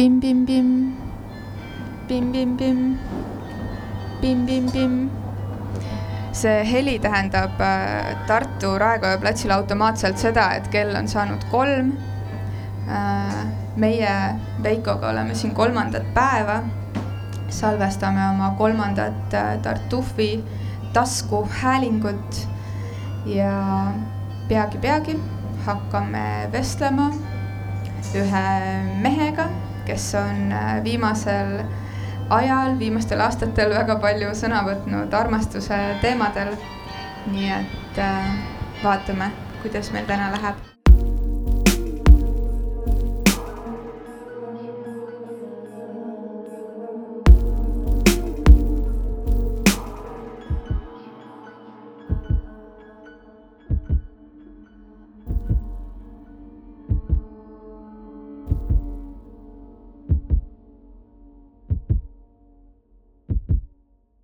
Bim-bim-bim. Bim-bim-bim. Bim-bim-bim. see heli tähendab äh, Tartu Raekoja platsil automaatselt seda, et kell on saanud kolm. Äh, meie Veikoga oleme siin kolmandat päeva. salvestame oma kolmandat äh, Tartufi taskuhäälingut ja peagi-peagi hakkame vestlema ühe mehega, kes on viimasel ajal, viimastel aastatel väga palju sõna võtnud armastuse teemadel. nii et äh, vaatame, kuidas meil täna läheb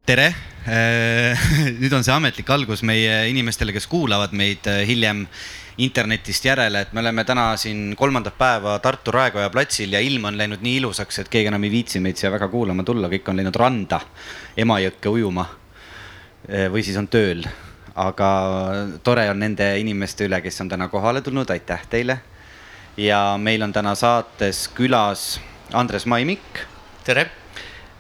tere, äh, nüüd on see ametlik algus meie inimestele, kes kuulavad meid äh, hiljem internetist järele, et me oleme täna siin kolmandat päeva Tartu Raekoja platsil ja ilm on läinud nii ilusaks, et keegi enam ei viitsi meid siia väga kuulama tulla, kõik on läinud randa Emajõkke ujuma. Äh, või siis on tööl, aga tore on nende inimeste üle, kes on täna kohale tulnud, aitäh teile. ja meil on täna saates külas Andres Maimik. tere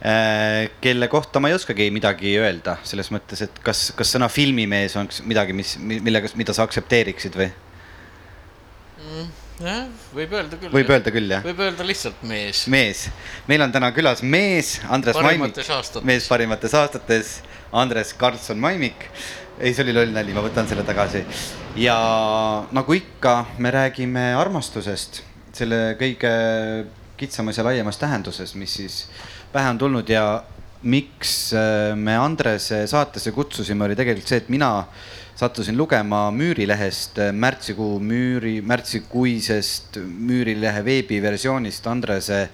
kelle kohta ma ei oskagi midagi öelda, selles mõttes, et kas, kas sõna filmimees on midagi, mis, millega, mida sa aktsepteeriksid või mm,? jah, võib öelda küll. võib öelda küll, jah? võib öelda lihtsalt mees. mees, meil on täna külas mees, Andres Maimik, mees parimates aastates, Andres Karlsson Maimik. ei, see oli loll nali, ma võtan selle tagasi. ja nagu ikka, me räägime armastusest, selle kõige kitsamas ja laiemas tähenduses, mis siis pähe on tulnud ja miks äh, me Andrese saatesse kutsusime, oli tegelikult see, et mina sattusin lugema Müürilehest äh, märtsikuu Müüri, märtsikuisest Müürilehe veebiversioonist Andrese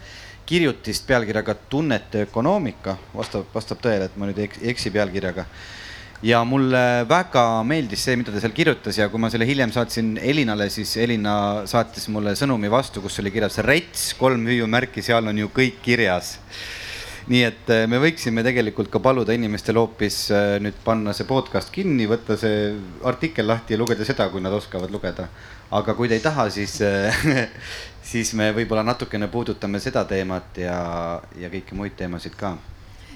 kirjutist pealkirjaga Tunnete ökonoomika, vastab, vastab tõele, et ma nüüd ei eksi pealkirjaga. Ja mulle väga meeldis see, mida ta seal kirjutas ja kui ma selle hiljem saatsin Elinale, siis Elina saatis mulle sõnumi vastu, kus oli kirjas rets, kolm hüüumärki, seal on ju kõik kirjas nii et äh, me võiksime tegelikult ka paluda inimestel hoopis äh, nüüd panna see podcast kinni, võtta see artikkel lahti ja lugeda seda, kui nad oskavad lugeda. aga kui te ei taha, siis äh, siis me võib-olla natukene puudutame seda teemat ja, ja kõiki muid teemasid ka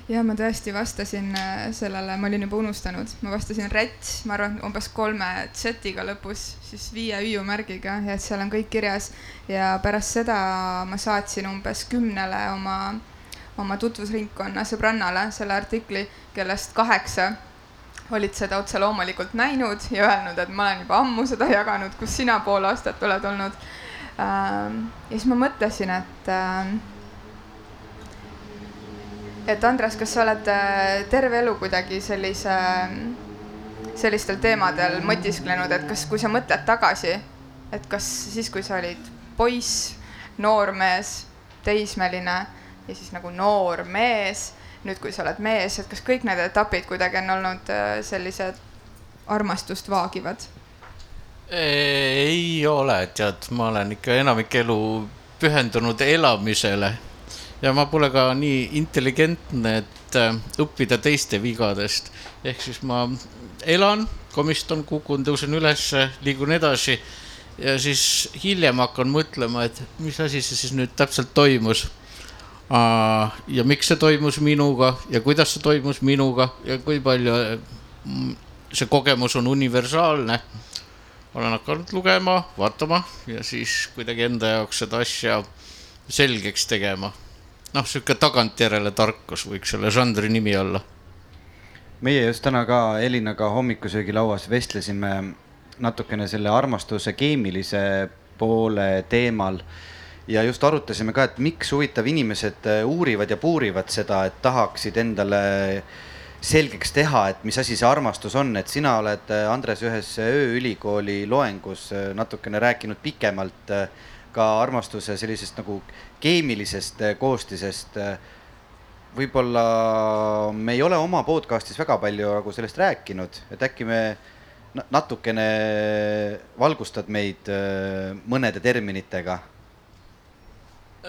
ja ma tõesti vastasin sellele, ma olin juba unustanud, ma vastasin räts, ma arvan, umbes kolme Z-iga lõpus, siis viie hüüumärgiga ja et seal on kõik kirjas. ja pärast seda ma saatsin umbes kümnele oma oma tutvusringkonna sõbrannale selle artikli, kellest kaheksa olid seda otse loomulikult näinud ja öelnud, et ma olen juba ammu seda jaganud, kus sina pool aastat oled olnud. Ähm, ja siis ma mõtlesin, et, ähm, et Andres, kas sa oled äh, terve elu kuidagi sellise, sellistel teemadel mõtisklenud, et kas, kui sa mõtled tagasi, et kas siis, kui sa olid poiss, noormees, teismeline ja siis nagu noor mees, nüüd kui sa oled mees, et kas kõik need etapid kuidagi on olnud äh, sellised armastust vaagivad? ei ole, tead, ma olen ikka enamik elu pühendunud elamisele ja ma pole ka nii intelligentne, et äh, õppida teiste vigadest. ehk siis ma elan, komistan, kukun, tõusen ülesse, liigun edasi ja siis hiljem hakkan mõtlema, et mis asi see siis nüüd täpselt toimus ja miks see toimus minuga ja kuidas see toimus minuga ja kui palju mm, see kogemus on universaalne. olen hakanud lugema, vaatama ja siis kuidagi enda jaoks seda asja selgeks tegema. noh, sihuke tagantjärele tarkus võiks selle žanri nimi olla. meie just täna ka Elinaga hommikusöögilauas vestlesime natukene selle armastuse keemilise poole teemal ja just arutasime ka, et miks huvitav inimesed äh, uurivad ja puurivad seda, et tahaksid endale selgeks teha, et mis asi see armastus on, et sina oled, äh, Andres, ühes ööülikooli loengus äh, natukene rääkinud pikemalt ka armastuse sellisest nagu keemilisest koostisest. võib-olla me ei ole oma podcast'is väga palju nagu sellest rääkinud, et äkki me natukene valgustad meid mõnede terminitega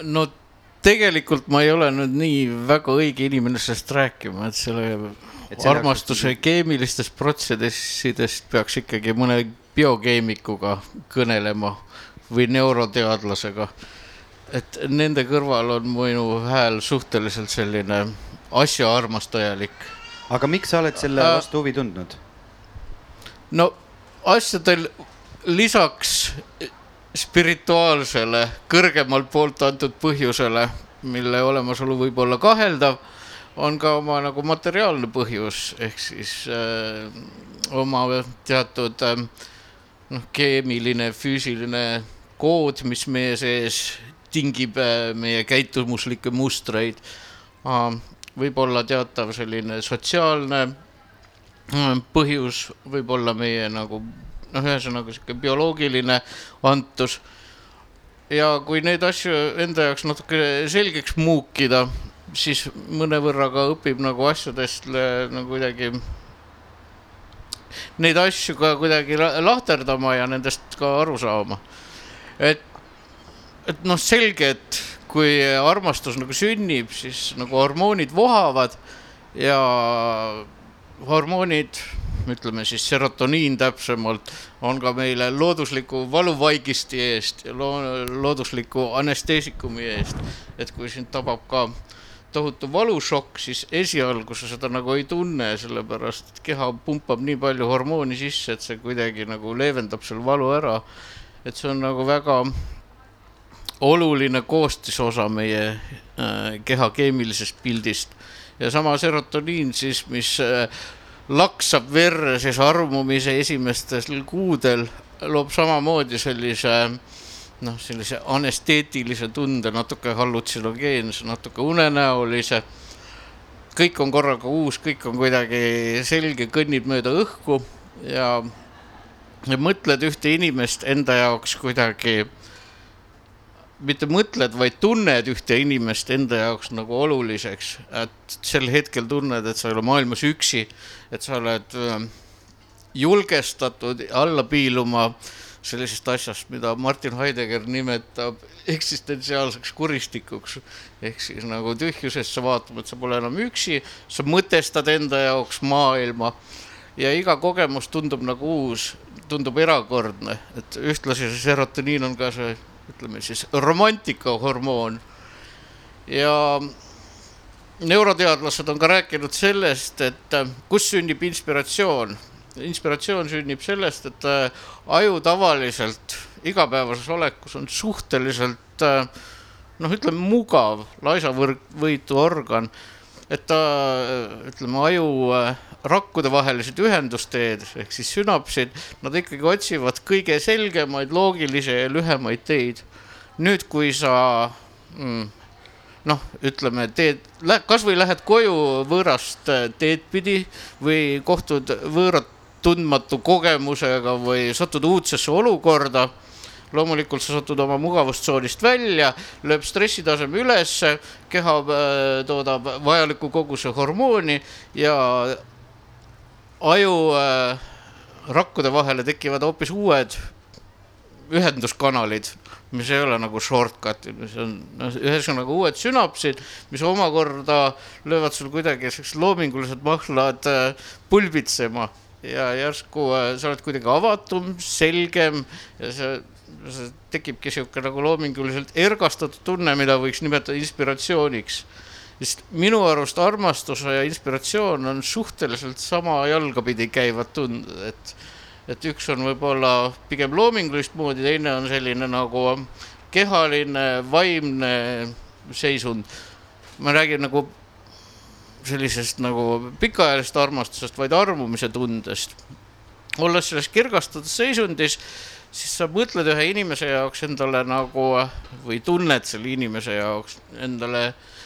no tegelikult ma ei ole nüüd nii väga õige inimene sellest rääkima, et selle et armastuse jaoks... keemilistest protsessidest peaks ikkagi mõne biokeemikuga kõnelema või neuroteadlasega. et nende kõrval on minu hääl suhteliselt selline asjaarmastajalik. aga miks sa oled selle äh, vastu huvi tundnud? no asjadel lisaks spirituaalsele, kõrgemalt poolt antud põhjusele, mille olemasolu võib olla kaheldav, on ka oma nagu materiaalne põhjus, ehk siis äh, oma teatud äh, noh, keemiline, füüsiline kood, mis meie sees tingib äh, meie käitumuslikke mustreid. Võib-olla teatav selline sotsiaalne põhjus, võib-olla meie nagu noh, ühesõnaga sihuke bioloogiline antus. ja kui neid asju enda jaoks natuke selgeks muukida, siis mõnevõrra ka õpib nagu asjadest nagu kuidagi neid asju ka kuidagi lahterdama ja nendest ka aru saama. et, et noh, selge, et kui armastus nagu sünnib, siis nagu hormoonid vohavad ja hormoonid ütleme siis serotoniin täpsemalt, on ka meile loodusliku valuvaigisti eest ja loodusliku anesteesikumi eest. et kui sind tabab ka tohutu valušokk, siis esialgu sa seda nagu ei tunne, sellepärast et keha pumpab nii palju hormooni sisse, et see kuidagi nagu leevendab selle valu ära. et see on nagu väga oluline koostisosa meie äh, keha keemilisest pildist ja sama serotoniin siis, mis äh, laksab verre siis armumise esimestel kuudel, loob samamoodi sellise noh, sellise anesteetilise tunde, natuke hallutsinogeense, natuke unenäolise. kõik on korraga uus, kõik on kuidagi selge, kõnnib mööda õhku ja, ja mõtled ühte inimest enda jaoks kuidagi mitte mõtled, vaid tunned ühte inimest enda jaoks nagu oluliseks, et sel hetkel tunned, et sa ei ole maailmas üksi, et sa oled julgestatud alla piiluma sellisest asjast, mida Martin Heidegger nimetab eksistentsiaalseks kuristikuks. ehk siis nagu tühjusest sa vaatad, et sa pole enam üksi, sa mõtestad enda jaoks maailma. Ja iga kogemus tundub nagu uus, tundub erakordne, et ühtlasi see serotoniin on ka see ütleme siis romantikahormoon ja neuroteadlased on ka rääkinud sellest, et äh, kus sünnib inspiratsioon. inspiratsioon sünnib sellest, et äh, aju tavaliselt igapäevases olekus on suhteliselt äh, noh, ütleme mugav, laisavõitu organ, et ta ütleme, aju rakkude vahelised ühendusteed ehk siis sünapsid, nad ikkagi otsivad kõige selgemaid, loogilisi ja lühemaid teid. nüüd, kui sa mm, noh, ütleme, teed, kasvõi lähed koju võõrast teed pidi või kohtud võõrat tundmatu kogemusega või satud uudsesse olukorda loomulikult sa satud oma mugavustsoonist välja, lööb stressitaseme ülesse, keha äh, toodab vajaliku koguse hormooni ja aju äh, vahele tekivad hoopis uued ühenduskanalid, mis ei ole nagu shortcut'id, mis on ühesõnaga uued sünapsid, mis omakorda löövad sul kuidagi siuksed loomingulised mahlad äh, pulbitsema. Ja järsku äh, sa oled kuidagi avatum, selgem ja see, see tekibki sihuke nagu loominguliselt ergastatud tunne, mida võiks nimetada inspiratsiooniks sest minu arust armastuse ja inspiratsioon on suhteliselt sama jalgapidi käivad tunded, et, et üks on võib-olla pigem loomingulist moodi, teine on selline nagu kehaline, vaimne seisund. ma räägin nagu sellisest nagu pikaajalisest armastusest, vaid armumise tundest. olles selles kirgastatud seisundis, siis sa mõtled ühe inimese jaoks endale nagu või tunned selle inimese jaoks endale äh,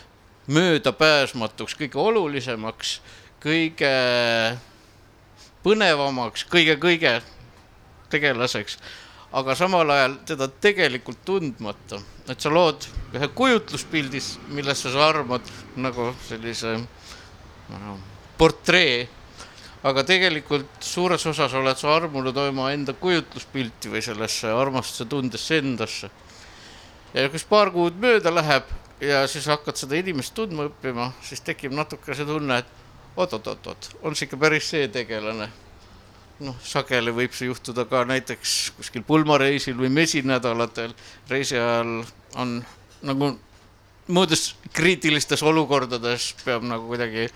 möödapääsmatuks, kõige olulisemaks, kõige põnevamaks, kõige-kõige tegelaseks, aga samal ajal teda tegelikult tundmata, et sa lood ühe kujutluspildis, millesse sa armad nagu sellise no, portree, aga tegelikult suures osas oled sa armunud omaenda kujutluspilti või sellesse armastuse tundesse endasse. ja kus paar kuud mööda läheb ja siis hakkad seda inimest tundma õppima, siis tekib natuke see tunne, et oot-oot-oot-oot, on see ikka päris see tegelane. noh, sageli võib see juhtuda ka näiteks kuskil pulmareisil või mesinädalatel. reisi ajal on nagu muudes kriitilistes olukordades peab nagu kuidagi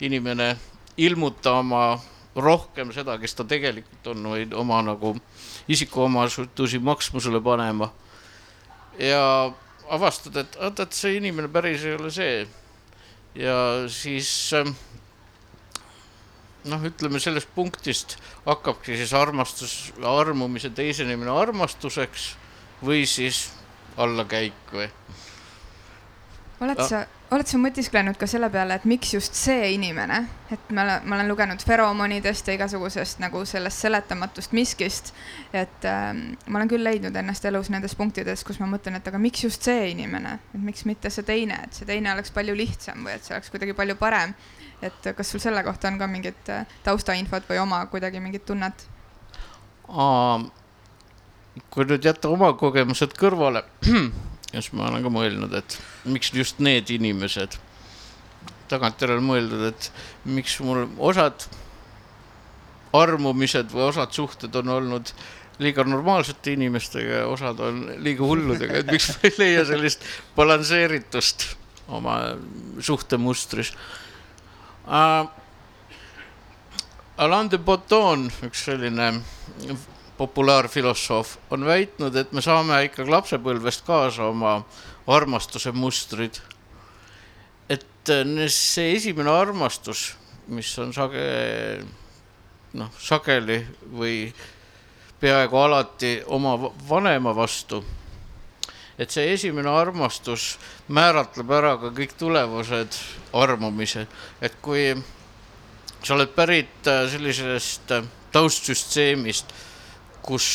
inimene ilmutama rohkem seda, kes ta tegelikult on, või oma nagu isikuomadusi maksmusele panema. ja avastad, et oot, et see inimene päris ei ole see. ja siis ähm, noh, ütleme sellest punktist hakkabki siis armastus, armumise teisenemine armastuseks või siis allakäik või. oled sa, oled sa mõtisklenud ka selle peale, et miks just see inimene, et ma olen, ma olen lugenud feromonidest ja igasugusest nagu sellest seletamatust miskist, et äh, ma olen küll leidnud ennast elus nendes punktides, kus ma mõtlen, et aga miks just see inimene, et miks mitte see teine, et see teine oleks palju lihtsam või et see oleks kuidagi palju parem. et kas sul selle kohta on ka mingit äh, taustainfot või oma kuidagi mingit tunnet? kui nüüd jätta oma kogemused kõrvale ja siis ma olen ka mõelnud, et miks just need inimesed, tagantjärele mõeldud, et miks mul osad armumised või osad suhted on olnud liiga normaalsete inimestega ja osad on liiga hulludega, et miks ma ei leia sellist balansseeritust oma suhtemustris uh,. Alain de Botton, üks selline populaarfilosoof on väitnud, et me saame ikkagi lapsepõlvest kaasa oma armastuse mustrid. et äh, see esimene armastus, mis on sage-, noh, sageli või peaaegu alati oma vanema vastu, et see esimene armastus määratleb ära ka kõik tulevased armumised, et kui sa oled pärit äh, sellisest äh, taustsüsteemist kus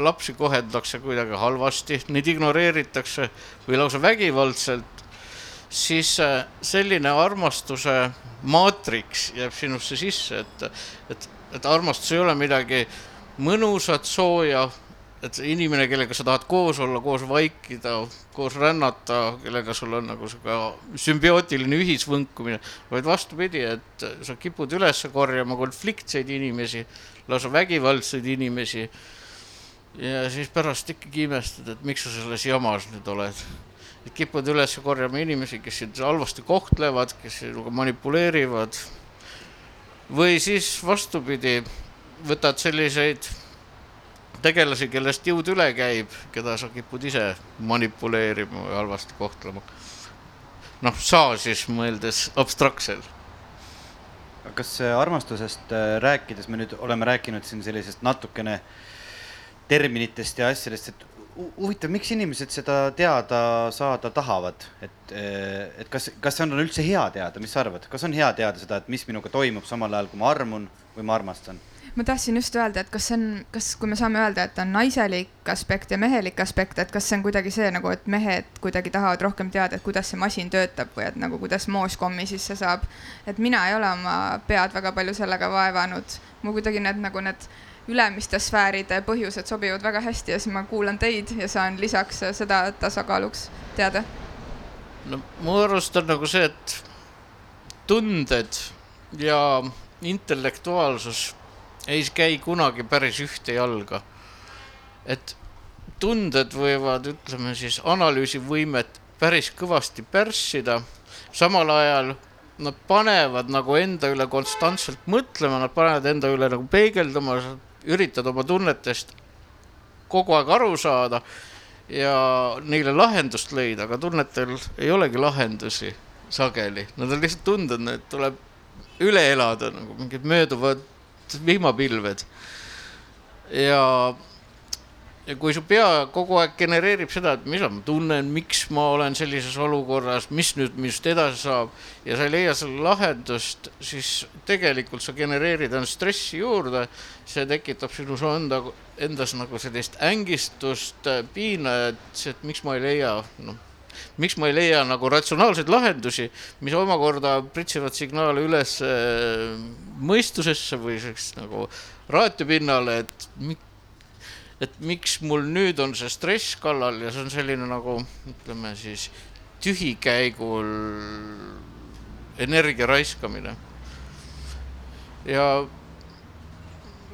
lapsi koheldakse kuidagi halvasti, neid ignoreeritakse või lausa vägivaldselt, siis äh, selline armastuse maatriks jääb sinusse sisse, et, et, et armastus ei ole midagi mõnusat, sooja, et inimene, kellega sa tahad koos olla, koos vaikida, koos rännata, kellega sul on nagu sihuke sümbiootiline ühisvõnkumine, vaid vastupidi, et sa kipud üles korjama konfliktseid inimesi lausa vägivaldseid inimesi. ja siis pärast ikkagi imestad, et miks sa selles jamas nüüd oled. kipud üles korjama inimesi, kes sind halvasti kohtlevad, kes sinuga manipuleerivad. või siis vastupidi, võtad selliseid tegelasi, kellest jõud üle käib, keda sa kipud ise manipuleerima või halvasti kohtlema. noh, sa siis mõeldes abstraktselt kas armastusest äh, rääkides me nüüd oleme rääkinud siin sellisest natukene terminitest ja asjadest, et huvitav, miks inimesed seda teada saada tahavad, et, äh, et kas, kas see on üldse hea teada, mis sa arvad, kas on hea teada seda, et mis minuga toimub samal ajal, kui ma armun või ma armastan? Ma tahtsin just öelda, et kas see on, kas, kui me saame öelda, et on naiselik aspekt ja mehelik aspekt, et kas see on kuidagi see nagu, et mehed kuidagi tahavad rohkem teada, et kuidas see masin töötab või et nagu kuidas moos kommi sisse saab. et mina ei ole oma pead väga palju sellega vaevanud, mul kuidagi need nagu need ülemiste sfääride põhjused sobivad väga hästi ja siis ma kuulan teid ja saan lisaks seda tasakaaluks teada. no mu arust on nagu see, et tunded ja intellektuaalsus ei käi kunagi päris ühte jalga. et tunded võivad, ütleme siis analüüsivõimet päris kõvasti pärssida, samal ajal nad panevad nagu enda üle konstantselt mõtlema, nad panevad enda üle nagu peegeldama, üritad oma tunnetest kogu aeg aru saada ja neile lahendust leida, aga tunnetel ei olegi lahendusi sageli, nad on lihtsalt tunded, need tuleb üle elada nagu mingid mööduvad vihmapilved. ja, ja kui su pea kogu aeg genereerib seda, et mida ma tunnen, miks ma olen sellises olukorras, mis nüüd minust edasi saab ja sa ei leia selle lahendust, siis tegelikult sa genereerid enda stressi juurde. see tekitab sinus enda, endas nagu sellist ängistust, piina, et et miks ma ei leia, noh miks ma ei leia nagu ratsionaalseid lahendusi, mis omakorda pritsivad signaale üles äh, mõistusesse või sellist nagu raatiopinnale, et et miks mul nüüd on see stress kallal ja see on selline nagu ütleme siis tühikäigul energia raiskamine. ja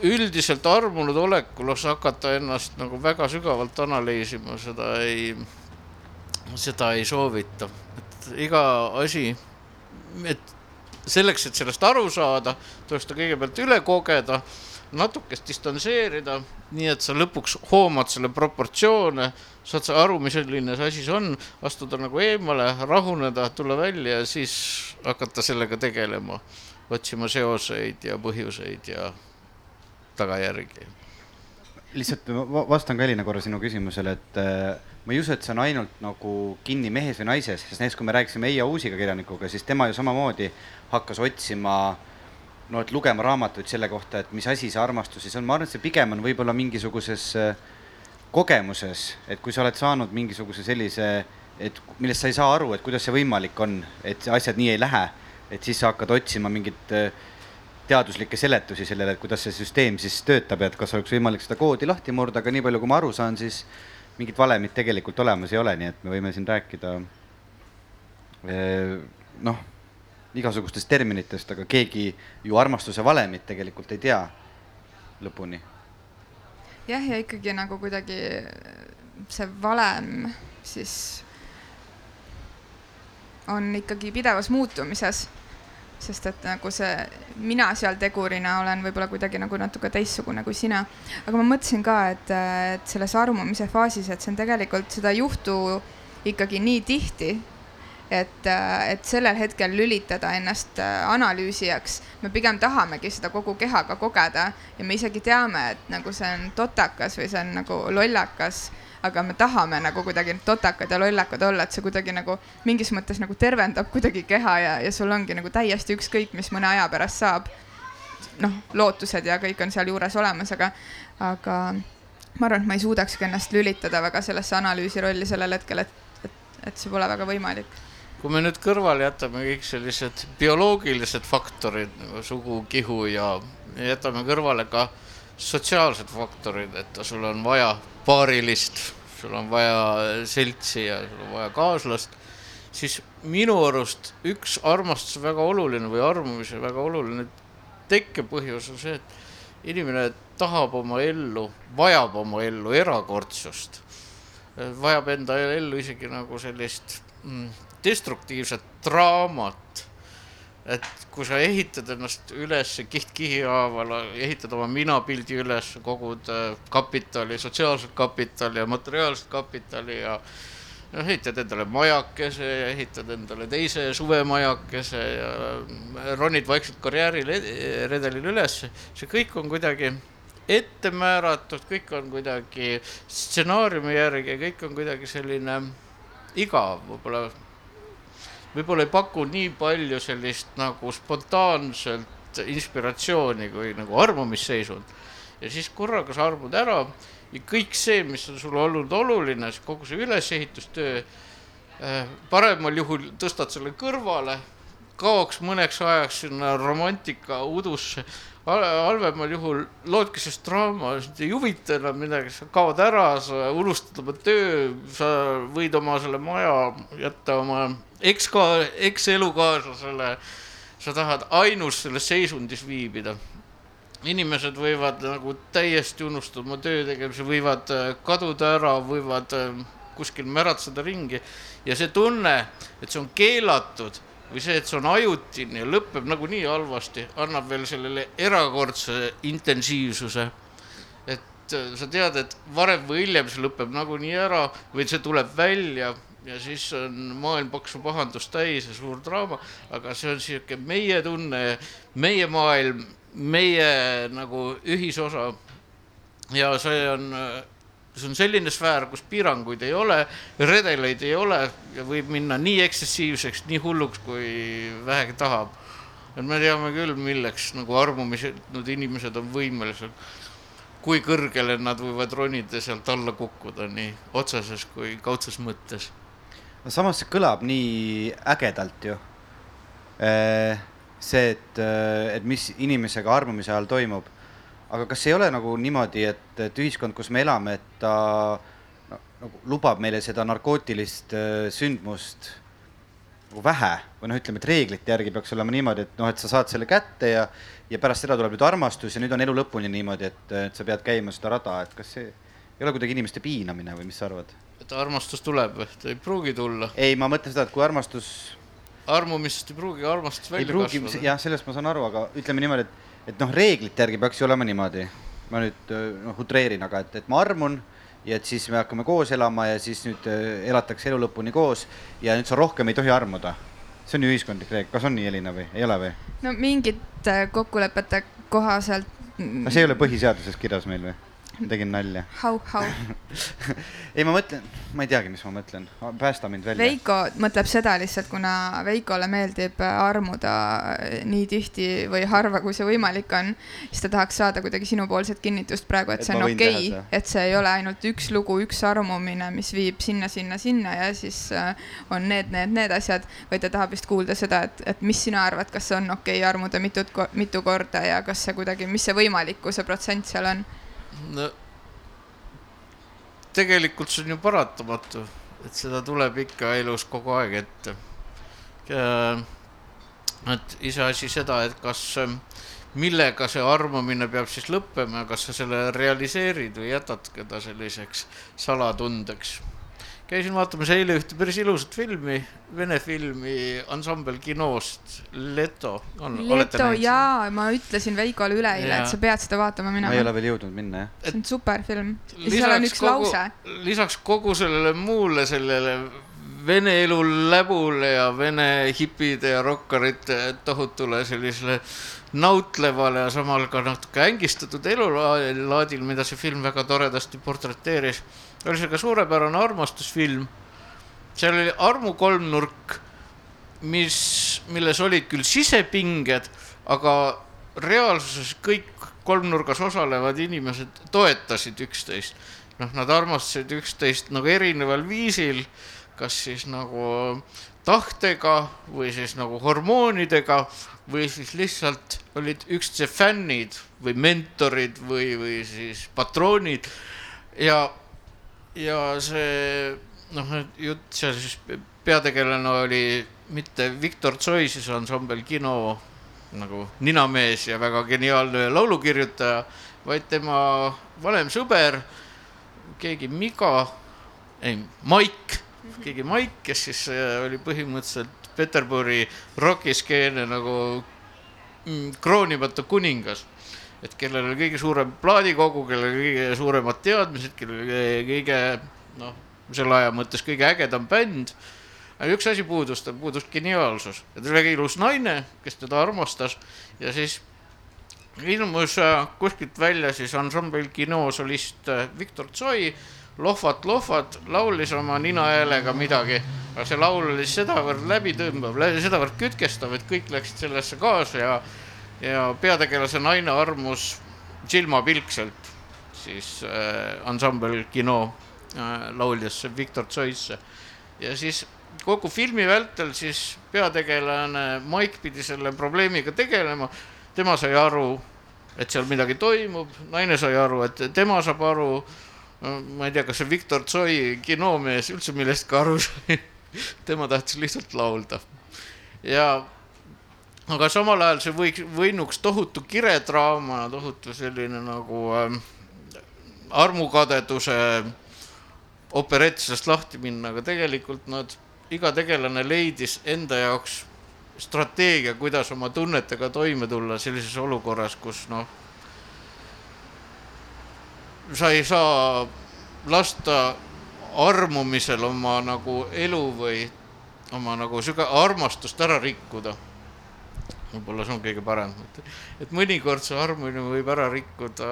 üldiselt armunud olekul hakata ennast nagu väga sügavalt analüüsima, seda ei, seda ei soovita. et iga asi, et selleks, et sellest aru saada, tuleks ta kõigepealt üle kogeda, natukest distantseerida, nii et sa lõpuks hoomad selle proportsioone, saad sa aru, mis selline see asi on, astuda nagu eemale, rahuneda, tulla välja ja siis hakata sellega tegelema, otsima seoseid ja põhjuseid ja tagajärgi. lihtsalt vastan ka Elina korra sinu küsimusele, et ma ei usu, et see on ainult nagu kinni mehes või naises, sest näiteks kui me rääkisime Eija Uusiga kirjanikuga, siis tema ju samamoodi hakkas otsima no et lugema raamatuid selle kohta, et mis asi see armastus siis on, ma arvan, et see pigem on võib-olla mingisuguses äh, kogemuses, et kui sa oled saanud mingisuguse sellise, et millest sa ei saa aru, et kuidas see võimalik on, et asjad nii ei lähe, et siis sa hakkad otsima mingit äh, teaduslikke seletusi sellele, et kuidas see süsteem siis töötab ja et kas oleks võimalik seda koodi lahti murda, aga nii palju, kui ma aru saan, siis mingit valemit tegelikult olemas ei ole, nii et me võime siin rääkida eh, noh, igasugustest terminitest, aga keegi ju armastuse valemit tegelikult ei tea lõpuni. jah, ja ikkagi nagu kuidagi see valem siis on ikkagi pidevas muutumises sest et nagu see, mina seal tegurina olen võib-olla kuidagi nagu natuke teistsugune kui sina. aga ma mõtlesin ka, et, et selles armumise faasis, et see on tegelikult, seda ei juhtu ikkagi nii tihti, et, et sellel hetkel lülitada ennast analüüsijaks. me pigem tahamegi seda kogu kehaga kogeda ja me isegi teame, et nagu see on totakas või see on nagu lollakas aga me tahame nagu kuidagi totakad ja lollakad olla, et see kuidagi nagu mingis mõttes nagu tervendab kuidagi keha ja, ja sul ongi nagu täiesti ükskõik, mis mõne aja pärast saab. noh, lootused ja kõik on sealjuures olemas, aga, aga ma arvan, et ma ei suudakski ennast lülitada väga sellesse analüüsi rolli sellel hetkel, et, et, et see pole väga võimalik kui me nüüd kõrvale jätame kõik sellised bioloogilised faktorid nagu sugu, kihu ja jätame kõrvale ka sotsiaalsed faktorid, et sul on vaja paarilist, sul on vaja seltsi ja sul on vaja kaaslast, siis minu arust üks armastuse väga oluline või armumise väga oluline tekkepõhjus on see, et inimene tahab oma ellu, vajab oma ellu erakordsust, vajab enda ellu isegi nagu sellist mm, destruktiivset draamat et kui sa ehitad ennast üles kiht-kihi haaval, ehitad oma minapildi üles, kogud äh, kapitali, sotsiaalset kapitali ja materiaalset kapitali ja noh, ehitad endale majakese ja ehitad endale teise suvemajakese ja äh, ronid vaikselt karjääriredelil üles, see kõik on kuidagi ette määratud, kõik on kuidagi stsenaariumi järgi, kõik on kuidagi selline igav, võib-olla võib-olla ei paku nii palju sellist nagu spontaanselt inspiratsiooni kui nagu armumisseisund. ja siis korraga sa armud ära ja kõik see, mis on sulle olnud oluline, kogu see ülesehitustöö, äh, paremal juhul tõstad selle kõrvale, kaoks mõneks ajaks sinna romantika udusse halvemal juhul loodki sellest draama, sind ei huvita enam midagi, sa kaod ära, sa unustad oma töö, sa võid oma selle maja jätta oma eks ka, ekselukaaslasele. sa tahad ainus selles seisundis viibida. inimesed võivad nagu täiesti unustada oma töö tegemise, võivad äh, kaduda ära, võivad äh, kuskil märatseda ringi ja see tunne, et see on keelatud või see, et see on ajutine ja lõpeb nagunii halvasti, annab veel sellele erakordse intensiivsuse. et äh, sa tead, et varem või hiljem see lõpeb nagunii ära või see tuleb välja ja siis on maailm paksu pahandust täis ja suur draama, aga see on sihuke meie tunne, meie maailm, meie nagu ühisosa. ja see on see on selline sfäär, kus piiranguid ei ole, redeleid ei ole ja võib minna nii eksessiivseks, nii hulluks, kui vähegi tahab. et me teame küll, milleks nagu armumised inimesed on võimelised, kui kõrgele nad võivad ronida, sealt alla kukkuda nii otseses kui kaudses mõttes. no samas see kõlab nii ägedalt ju. Äh, see, et, äh, et mis inimesega armumise ajal toimub aga kas ei ole nagu niimoodi, et, et ühiskond, kus me elame, et ta no, nagu lubab meile seda narkootilist äh, sündmust nagu vähe või noh, ütleme, et reeglite järgi peaks olema niimoodi, et noh, et sa saad selle kätte ja, ja pärast seda tuleb nüüd armastus ja nüüd on elu lõpuni niimoodi, et, et sa pead käima seda rada, et kas see ei ole kuidagi inimeste piinamine või mis sa arvad? et armastus tuleb või, ta ei pruugi tulla? ei, ma mõtlen seda, et kui armastus. armumisest ei pruugi armastus välja pruugi, kasvada. jah, sellest ma saan aru, aga ütleme niimoodi, et, et noh, reeglite järgi peaks ju olema niimoodi. ma nüüd noh, utreerin, aga et, et ma armun ja et siis me hakkame koos elama ja siis nüüd äh, elatakse elu lõpuni koos ja nüüd sa rohkem ei tohi armuda. see on ju ühiskondlik reegel, kas on nii, Elina, või ei ole või? no mingite kokkulepete kohaselt. aga see ei ole põhiseaduses kirjas meil või? Tegin nalja. Hau, hau ei, ma mõtlen, ma ei teagi, mis ma mõtlen, päästa mind välja. Veiko mõtleb seda lihtsalt, kuna Veikole meeldib armuda nii tihti või harva, kui see võimalik on, siis ta tahaks saada kuidagi sinupoolset kinnitust praegu, et, et see on okei okay,, et see ei ole ainult üks lugu, üks armumine, mis viib sinna, sinna, sinna ja siis äh, on need, need, need asjad, vaid ta tahab vist kuulda seda, et, et mis sina arvad, kas on okei okay armuda mitut, mitu korda ja kas see kuidagi, mis see võimalikkuse protsent seal on no tegelikult see on ju paratamatu, et seda tuleb ikka elus kogu aeg ette. et iseasi seda, et kas, millega see armumine peab siis lõppema ja kas sa selle realiseerid või jätad ta selliseks salatundeks käisin vaatamas eile ühte päris ilusat filmi, vene filmi ansambel kinost, Leto. Leto jaa, ma ütlesin Veikole üleeile, et sa pead seda vaatama minema. ma ei ole veel jõudnud minna, jah. see on super film. ja seal on üks kogu, lause. lisaks kogu sellele muule sellele vene elu läbule ja vene hipide ja rokkarite tohutule sellisele nautlevale ja samal ka natuke ängistatud elulaadil, mida see film väga toredasti portreteeris ka suurepärane armastusfilm. seal oli armu kolmnurk, mis, milles olid küll sisepinged, aga reaalsuses kõik kolmnurgas osalevad inimesed toetasid üksteist. noh, nad armastasid üksteist nagu erineval viisil, kas siis nagu tahtega või siis nagu hormoonidega või siis lihtsalt olid üksteise fännid või mentorid või, või siis patroonid ja ja see noh, jutt seal siis peategelane oli mitte Viktor Tsoi, siis ansambel Kino nagu ninamees ja väga geniaalne laulukirjutaja, vaid tema vanem sõber, keegi Miga, ei, Maik, keegi Maik, kes siis äh, oli põhimõtteliselt Peterburi rokiskeene nagu mm, kroonimatu kuningas et kellel oli kõige suurem plaadikogu, kellel kõige suuremad teadmised, kellel kõige noh, selle aja mõttes kõige ägedam bänd. aga üks asi puudus, tal puudus geniaalsus. Ja ta oli väga ilus naine, kes teda armastas. Ja siis ilmus äh, kuskilt välja siis ansambel kinosolist äh, Viktor Tsoi lohvat, lohvat, laulis oma ninahäälega midagi, aga see laul oli sedavõrd läbitõmbav, sedavõrd kütkestav, et kõik läksid sellesse kaasa ja ja peategelase naine armus silmapilkselt siis äh, ansambel kino äh, lauljasse Viktor Tsoisse ja siis kogu filmi vältel siis peategelane Mike pidi selle probleemiga tegelema. tema sai aru, et seal midagi toimub, naine sai aru, et tema saab aru. ma ei tea, kas see Viktor Tsoi kinomees üldse millestki aru sai tema tahtis lihtsalt laulda ja aga samal ajal see võiks, võinuks tohutu kiredraama, tohutu selline nagu äh, armukadeduse operett sellest lahti minna, aga tegelikult nad, iga tegelane leidis enda jaoks strateegia, kuidas oma tunnetega toime tulla sellises olukorras, kus noh, sa ei saa lasta armumisel oma nagu elu või oma nagu süga-, armastust ära rikkuda võib-olla see on kõige parem, et, et mõnikord see armumine võib ära rikkuda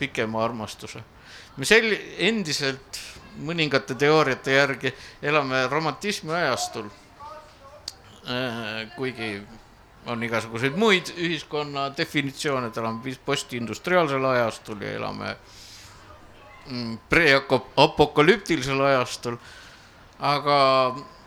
pikema armastuse. me sel-, endiselt mõningate teooriate järgi elame romantismi ajastul. Äh, kuigi on igasuguseid muid ühiskonna definitsioone, et elame postindustriaalsel ajastul ja elame mm, pre-apokalüptilisel ajastul. aga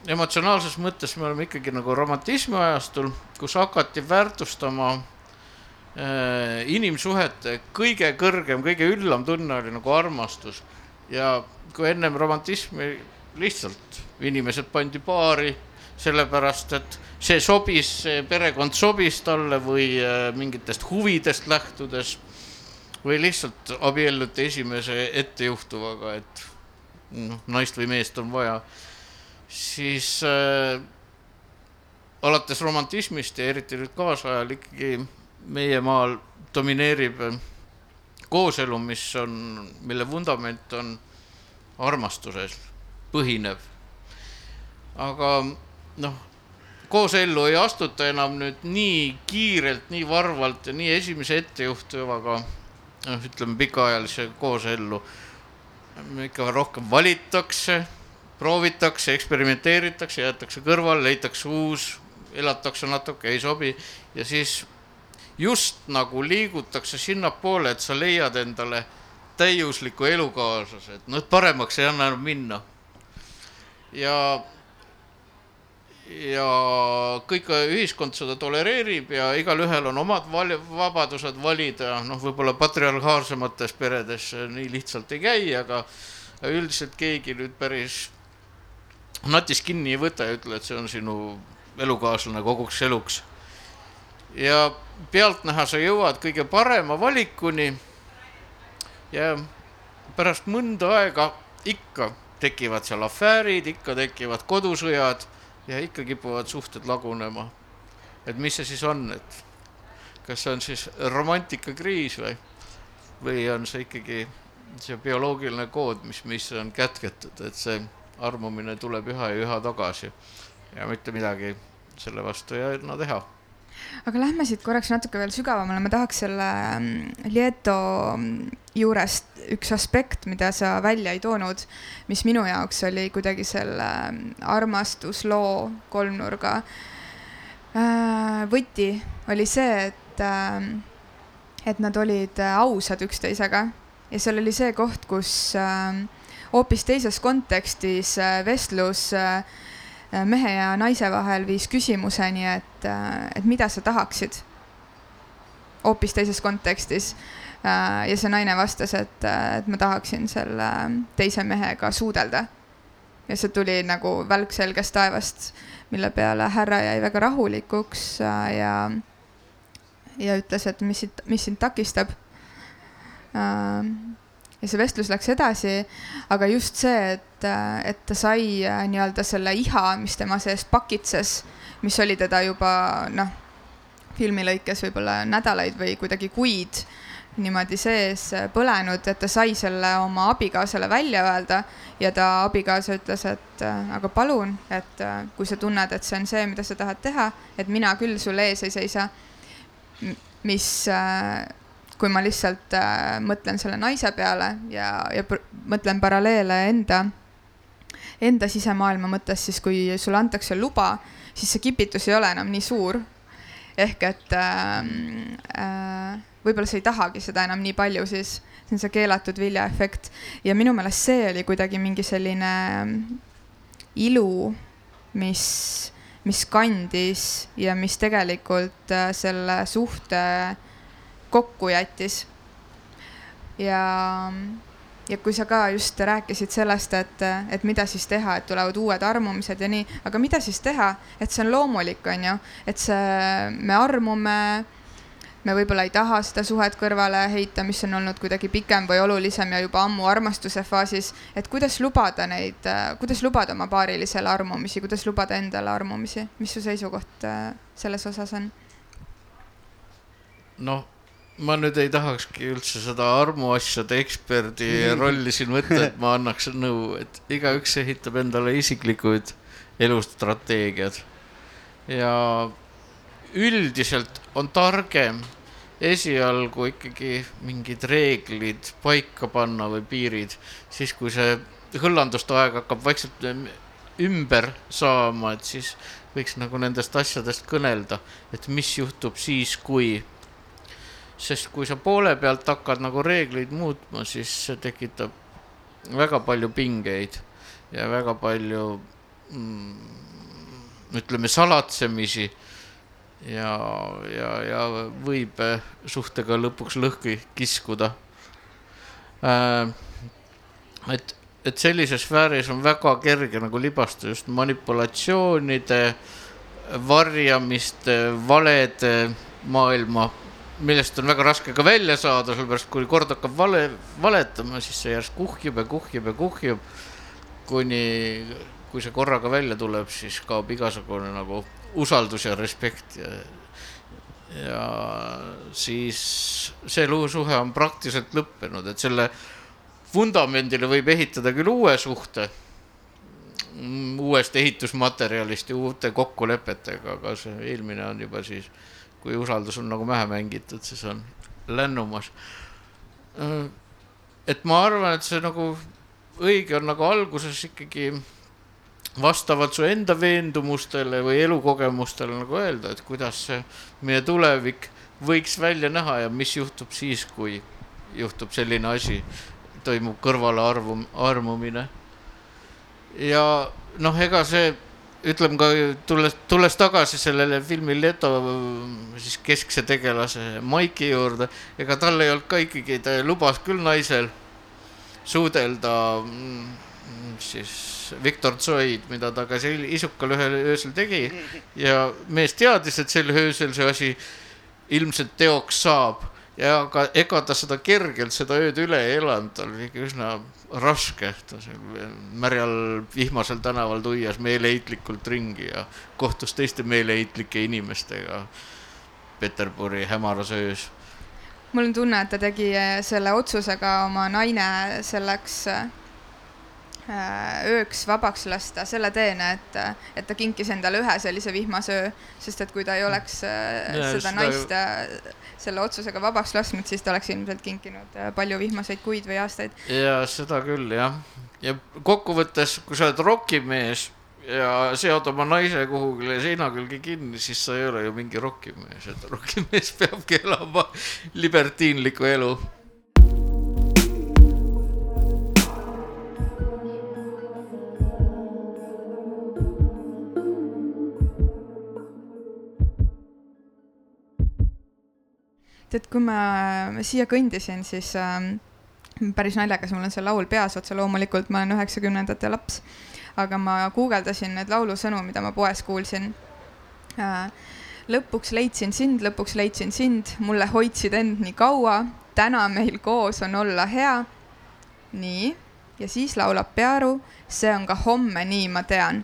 emotsionaalses mõttes me oleme ikkagi nagu romantismi ajastul, kus hakati väärtustama äh, inimsuhete kõige kõrgem, kõige üllam tunne oli nagu armastus. ja kui ennem romantismi lihtsalt inimesed pandi paari sellepärast, et see sobis, see perekond sobis talle või äh, mingitest huvidest lähtudes või lihtsalt abielluti esimese ettejuhtuvaga, et noh, naist või meest on vaja, siis äh, alates romantismist ja eriti nüüd kaasajal ikkagi meie maal domineerib äh, kooselu, mis on, mille vundament on armastuses põhinev. aga noh, koosellu ei astuta enam nüüd nii kiirelt, nii varvalt ja nii esimese ettejuhtuvaga, noh, ütleme pikaajalise koosellu. ikka rohkem valitakse, proovitakse, eksperimenteeritakse, jäetakse kõrvale, leitakse uus, elatakse natuke, ei sobi ja siis just nagu liigutakse sinnapoole, et sa leiad endale täiusliku elukaaslase, et noh, paremaks ei anna enam minna. ja, ja kõik ühiskond seda tolereerib ja igalühel on omad val-, vabadused valida, noh, võib-olla patriarhaalsemates peredes nii lihtsalt ei käi, aga üldiselt keegi nüüd päris natis kinni ei võta ja ütle, et see on sinu elukaaslane koguks eluks. ja pealtnäha sa jõuad kõige parema valikuni ja pärast mõnda aega ikka tekivad seal afäärid, ikka tekivad kodusõjad ja ikka kipuvad suhted lagunema. et mis see siis on, et kas see on siis romantikakriis või, või on see ikkagi see bioloogiline kood, mis meisse on kätketud, et see armumine tuleb üha ja üha tagasi. Ja mitte midagi selle vastu ei anna teha. Aga lähme siit korraks natuke veel sügavamale, ma tahaks selle mm, Lieto mm, juurest üks aspekt, mida sa välja ei toonud, mis minu jaoks oli kuidagi selle mm, armastusloo kolmnurga äh, võti, oli see, et, äh, et nad olid ausad üksteisega. Ja seal oli see koht, kus äh, hoopis teises kontekstis vestlus äh, Äh, mehe ja naise vahel viis küsimuseni, et, äh, et mida sa tahaksid hoopis teises kontekstis. Äh, ja see naine vastas, et, et ma tahaksin selle teise mehega suudelda. ja see tuli nagu välk selgest taevast, mille peale härra jäi väga rahulikuks ja, ja ütles, et mis, mis sind takistab ja see vestlus läks edasi, aga just see, et, et ta sai äh, nii-öelda selle iha, mis tema sees pakitses, mis oli teda juba noh, filmi lõikes võib-olla nädalaid või kuidagi kuid niimoodi sees põlenud, et ta sai selle oma abikaasale välja öelda ja ta abikaasa ütles, et äh, aga palun, et äh, kui sa tunned, et see on see, mida sa tahad teha, et mina küll sul ees ei seisa. mis kui ma lihtsalt äh, mõtlen selle naise peale ja, ja mõtlen paralleele enda, enda sisemaailma mõttes, siis kui sulle antakse luba, siis see kipitus ei ole enam nii suur. ehk et äh, äh, võib-olla sa ei tahagi seda enam nii palju, siis see on see keelatud vilja efekt ja minu meelest see oli kuidagi mingi selline ilu, mis, mis kandis ja mis tegelikult äh, selle suhte äh, kokku jättis. ja, ja kui sa ka just rääkisid sellest, et, et mida siis teha, et tulevad uued armumised ja nii, aga mida siis teha, et see on loomulik, on ju, et see, me armume me võib-olla ei taha seda suhet kõrvale heita, mis on olnud kuidagi pikem või olulisem ja juba ammu armastuse faasis, et kuidas lubada neid, kuidas lubada oma paarilisele armumisi, kuidas lubada endale armumisi, mis su seisukoht äh, selles osas on? noh, ma nüüd ei tahakski üldse seda armuasjade eksperdi rolli siin võtta, et ma annaks nõu, et igaüks ehitab endale isiklikud elustrateegiad. ja üldiselt on targem esialgu ikkagi mingid reeglid paika panna või piirid, siis kui see hõllanduste aeg hakkab vaikselt ümber saama, et siis võiks nagu nendest asjadest kõnelda, et mis juhtub siis, kui sest kui sa poole pealt hakkad nagu reegleid muutma, siis see tekitab väga palju pingeid ja väga palju mm, ütleme salatsemisi ja, ja, ja võib suhtega lõpuks lõhki kiskuda äh,. et, et sellises sfääris on väga kerge nagu libastuda just manipulatsioonide, varjamiste, valede maailma, millest on väga raske ka välja saada, sellepärast kui kord hakkab vale, valetama, siis see järsku kuhjub ja kuhjub ja kuhjub, kuni, kui see korraga välja tuleb, siis kaob igasugune nagu usaldus ja respekt ja ja siis see suhe on praktiliselt lõppenud, et selle vundamendile võib ehitada küll uue suhte, uuest ehitusmaterjalist ja uute kokkulepetega, aga see eelmine on juba siis, kui usaldus on nagu mähe mängitud, siis on lännumas. et ma arvan, et see nagu õige on nagu alguses ikkagi vastavalt su enda veendumustele või elukogemustele nagu öelda, et kuidas see meie tulevik võiks välja näha ja mis juhtub siis, kui juhtub selline asi, toimub kõrvalearvu, armumine. ja noh, ega see, ütleme ka tulles, tulles tagasi sellele filmi Leto siis keskse tegelase Maiki juurde, ega tal ei olnud ka ikkagi, ta lubas küll naisel suudelda mm, siis Viktor Tsoid, mida ta ka sel isukal ühel öösel tegi. Ja mees teadis, et sel öösel see asi ilmselt teoks saab ja aga ega ta seda kergelt seda ööd üle ei elanud, tal oli ikka üsna raske, ta seal märjal vihmasel tänaval tuias meeleheitlikult ringi ja kohtus teiste meeleheitlike inimestega Peterburi hämaras öös. mul on tunne, et ta tegi selle otsusega oma naine selleks Äh, ööks vabaks lasta selle teene, et, et ta kinkis endale ühe sellise vihmasöö, sest et kui ta ei oleks äh, ja, seda naist ju... Äh, selle otsusega vabaks lasknud, siis ta oleks ilmselt kinkinud palju vihmaseid kuid või aastaid. ja seda küll jah, ja kokkuvõttes, kui sa oled rokimees ja seod oma naise kuhugile seina külge kinni, siis sa ei ole ju mingi rokimees, et rokimees peabki elama libertiinlikku elu et kui ma siia kõndisin, siis äh, päris naljakas, mul on see laul peas otse loomulikult, ma olen üheksakümnendate laps, aga ma guugeldasin need laulusõnu, mida ma poes kuulsin äh,. lõpuks leidsin sind, lõpuks leidsin sind, mulle hoidsid end nii kaua, täna meil koos on olla hea. nii, ja siis laulab Pearu, see on ka homme, nii ma tean.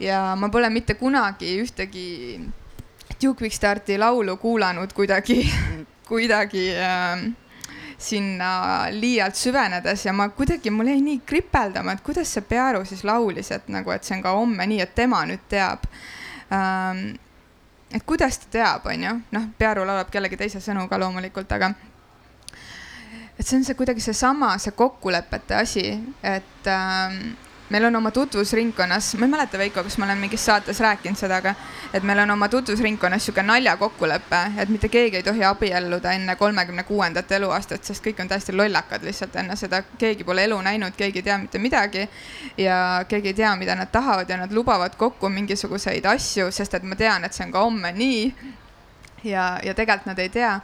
ja ma pole mitte kunagi ühtegi Duke Wickstarti laulu kuulanud kuidagi, kuidagi äh, sinna liialt süvenedes ja ma kuidagi, mul jäi nii kripeldama, et kuidas see Pearu siis laulis, et nagu, et see on ka homme nii, et tema nüüd teab ähm,. et kuidas ta teab, onju, noh, Pearu laulab kellegi teise sõnu ka loomulikult, aga et see on see kuidagi seesama, see kokkulepete asi, et ähm, meil on oma tutvusringkonnas, ma ei mäleta, Veiko, kas ma olen mingis saates rääkinud seda, aga et meil on oma tutvusringkonnas niisugune naljakokkulepe, et mitte keegi ei tohi abielluda enne kolmekümne kuuendat eluaastat, sest kõik on täiesti lollakad lihtsalt enne seda, keegi pole elu näinud, keegi ei tea mitte midagi ja keegi ei tea, mida nad tahavad ja nad lubavad kokku mingisuguseid asju, sest et ma tean, et see on ka homme nii. ja, ja tegelikult nad ei tea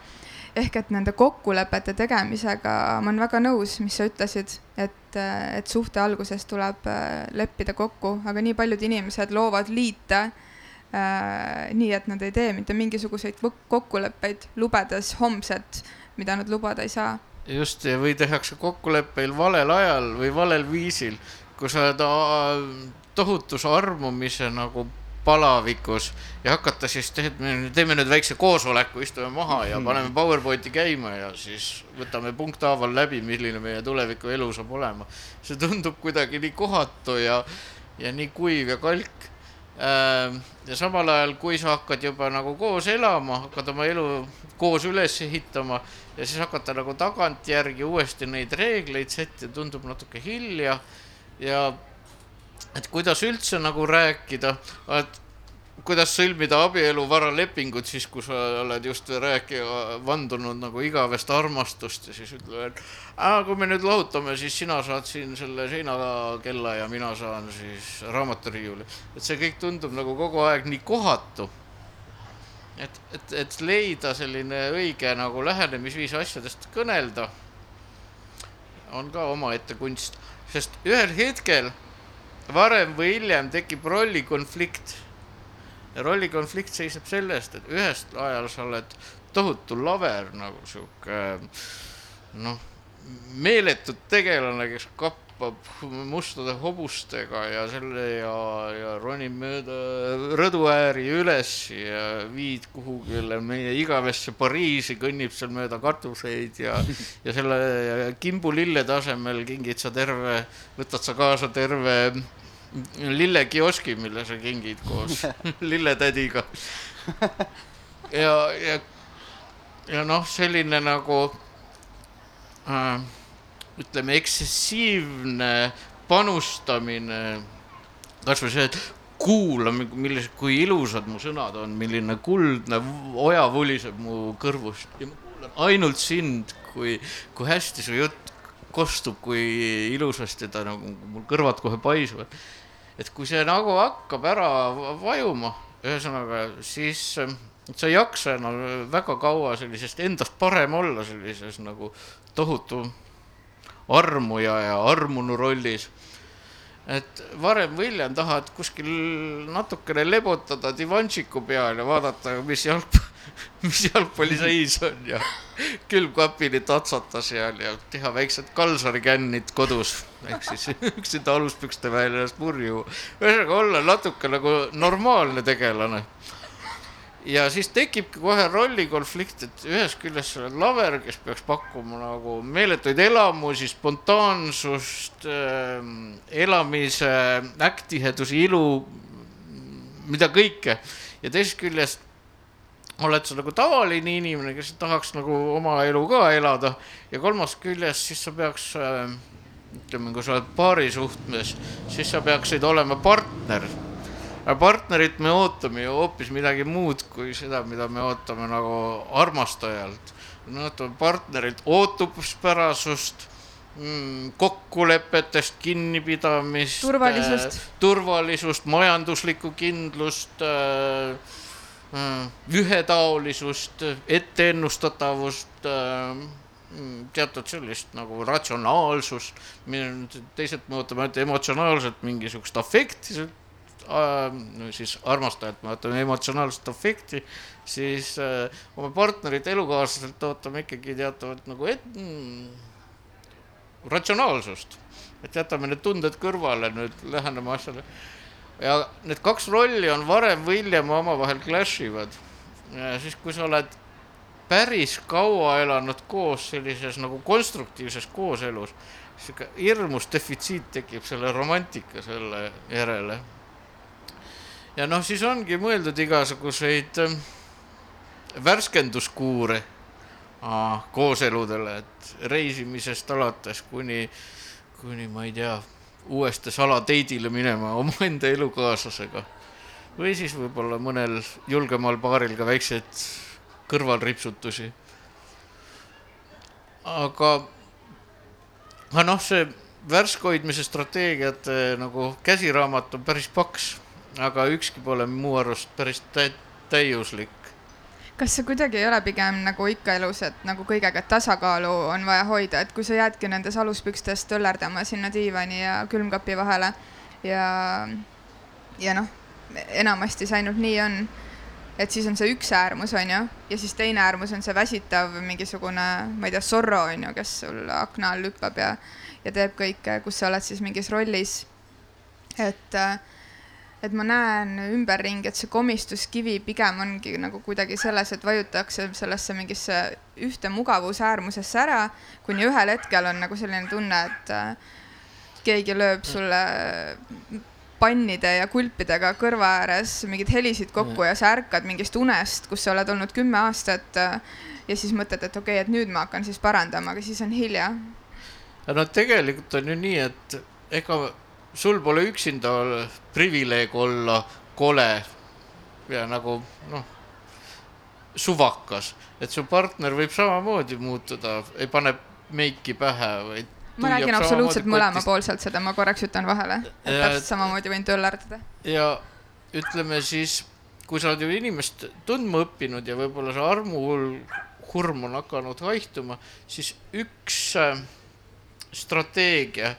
ehk et nende kokkulepete tegemisega ma olen väga nõus, mis sa ütlesid, et, et suhte alguses tuleb äh, leppida kokku, aga nii paljud inimesed loovad liite äh, nii, et nad ei tee mitte mingisuguseid kokkuleppeid, lubades homset, mida nad lubada ei saa. just, või tehakse kokkuleppeil valel ajal või valel viisil, kui sa oled tohutus armumise nagu palavikus ja hakata siis, teeme nüüd väikse koosoleku, istume maha ja mhm. paneme PowerPointi käima ja siis võtame punkthaaval läbi, milline meie tuleviku elu saab olema. see tundub kuidagi nii kohatu ja, ja nii kuiv ja kalk. Ähm, ja samal ajal, kui sa hakkad juba nagu koos elama, hakkad oma elu koos üles ehitama ja siis hakata nagu tagantjärgi uuesti neid reegleid sättima, tundub natuke hilja ja et kuidas üldse nagu rääkida, et kuidas sõlmida abieluvaralepingut siis, kui sa oled just rääkija vandunud nagu igavest armastust ja siis ütled, et kui me nüüd lahutame, siis sina saad siin selle seinakella ja mina saan siis raamaturiiuli. et see kõik tundub nagu kogu aeg nii kohatu. et, et, et leida selline õige nagu lähenemisviis asjadest kõnelda on ka omaette kunst, sest ühel hetkel varem või hiljem tekib rollikonflikt. ja rollikonflikt seisneb sellest, et ühest ajal sa oled tohutu laver nagu sihuke noh, meeletu tegelane, kes kap-, hüppab mustade hobustega ja selle ja, ja ronib mööda rõduääri üles ja viid kuhugile meie igavesse Pariisi, kõnnib seal mööda katuseid ja, ja selle kimbulille tasemel kingid sa terve, võtad sa kaasa terve lillekioski, mille sa kingid koos lilletädiga. ja, ja, ja noh, selline nagu äh, ütleme, eksessiivne panustamine, kasvõi see, et kuula, millised, kui ilusad mu sõnad on, milline kuldne oja vuliseb mu kõrvust ja ma kuulan ainult sind, kui, kui hästi su jutt kostub, kui ilusasti ta nagu mul kõrvad kohe paisuvad. et kui see nagu hakkab ära vajuma, ühesõnaga, siis sa ei jaksa enam väga kaua sellisest endast parem olla sellises nagu tohutu armuja ja armunu rollis. et varem või hiljem tahad kuskil natukene lebotada divanšiku peal ja vaadata, mis jalg, mis jalgpalliseis on ja külmkapini tatsata seal ja teha väiksed kalsarikännid kodus ehk siis üksinda aluspükste väljas purju. ühesõnaga olla natuke nagu normaalne tegelane ja siis tekibki kohe rollikonflikt, et ühest küljest sa oled laver, kes peaks pakkuma nagu meeletuid elamusi, spontaansust äh,, elamise äkktihedusi, ilu, mida kõike. ja teisest küljest oled sa nagu tavaline inimene, kes tahaks nagu oma elu ka elada ja kolmandast küljest siis sa peaks äh, ütleme, kui sa oled paarisuhtmes, siis sa peaksid olema partner aga partnerit me ootame ju hoopis midagi muud kui seda, mida me ootame nagu armastajalt. me ootame partnerilt ootuspärasust mm, kokkulepetest kinnipidamist. turvalisust äh,. turvalisust, majanduslikku kindlust äh,, äh, ühetaolisust, etteennustatavust äh, mm, teatud sellist nagu ratsionaalsust, teised me ootame ainult emotsionaalselt mingisugust afekti siis armastajalt me vaatame emotsionaalset afekti, siis äh, oma partnerit, elukaaslaselt ootame ikkagi teatavat nagu et, mm, ratsionaalsust. et jätame need tunded kõrvale, nüüd läheneme asjale. ja need kaks rolli on varem või hiljem omavahel clash ivad. siis, kui sa oled päris kaua elanud koos sellises nagu konstruktiivses kooselus, sihuke hirmus defitsiit tekib selle romantika selle järele ja noh, siis ongi mõeldud igasuguseid ähm, värskenduskuure kooseludele, et reisimisest alates kuni, kuni ma ei tea, uuesti salateidile minema omaenda elukaaslasega. või siis võib-olla mõnel julgemal paaril ka väikseid kõrvalripsutusi. aga, aga noh, see värskhoidmise strateegiate nagu käsiraamat on päris paks aga ükski pole mu arust päris täiuslik. kas see kuidagi ei ole pigem nagu ikka elus, et nagu kõigega tasakaalu on vaja hoida, et kui sa jäädki nendes aluspükstes töllerdama sinna diivani ja külmkapi vahele ja, ja noh, enamasti see ainult nii on, et siis on see üks äärmus, on ju, ja siis teine äärmus on see väsitav mingisugune, ma ei tea, Zorro on ju, kes sul akna all hüppab ja, ja teeb kõike, kus sa oled siis mingis rollis. et äh, et ma näen ümberringi, et see komistuskivi pigem ongi nagu kuidagi selles, et vajutakse sellesse mingisse ühte mugavusäärmusesse ära, kuni ühel hetkel on nagu selline tunne, et äh, keegi lööb sulle pannide ja kulpidega kõrva ääres mingeid helisid kokku ja sa ärkad mingist unest, kus sa oled olnud kümme aastat äh, ja siis mõtled, et okei okay,, et nüüd ma hakkan siis parandama, aga siis on hilja. no tegelikult on ju nii, et ega sul pole üksinda privileeg olla kole ja nagu noh, suvakas, et su partner võib samamoodi muutuda, ei pane meiki pähe, vaid. ma räägin absoluutselt mõlemapoolselt seda, ma korraks ütlen vahele, et täpselt samamoodi võin töllerdada. ja ütleme siis, kui sa oled ju inimest tundma õppinud ja võib-olla see armuhurm on hakanud haihtuma, siis üks äh, strateegia.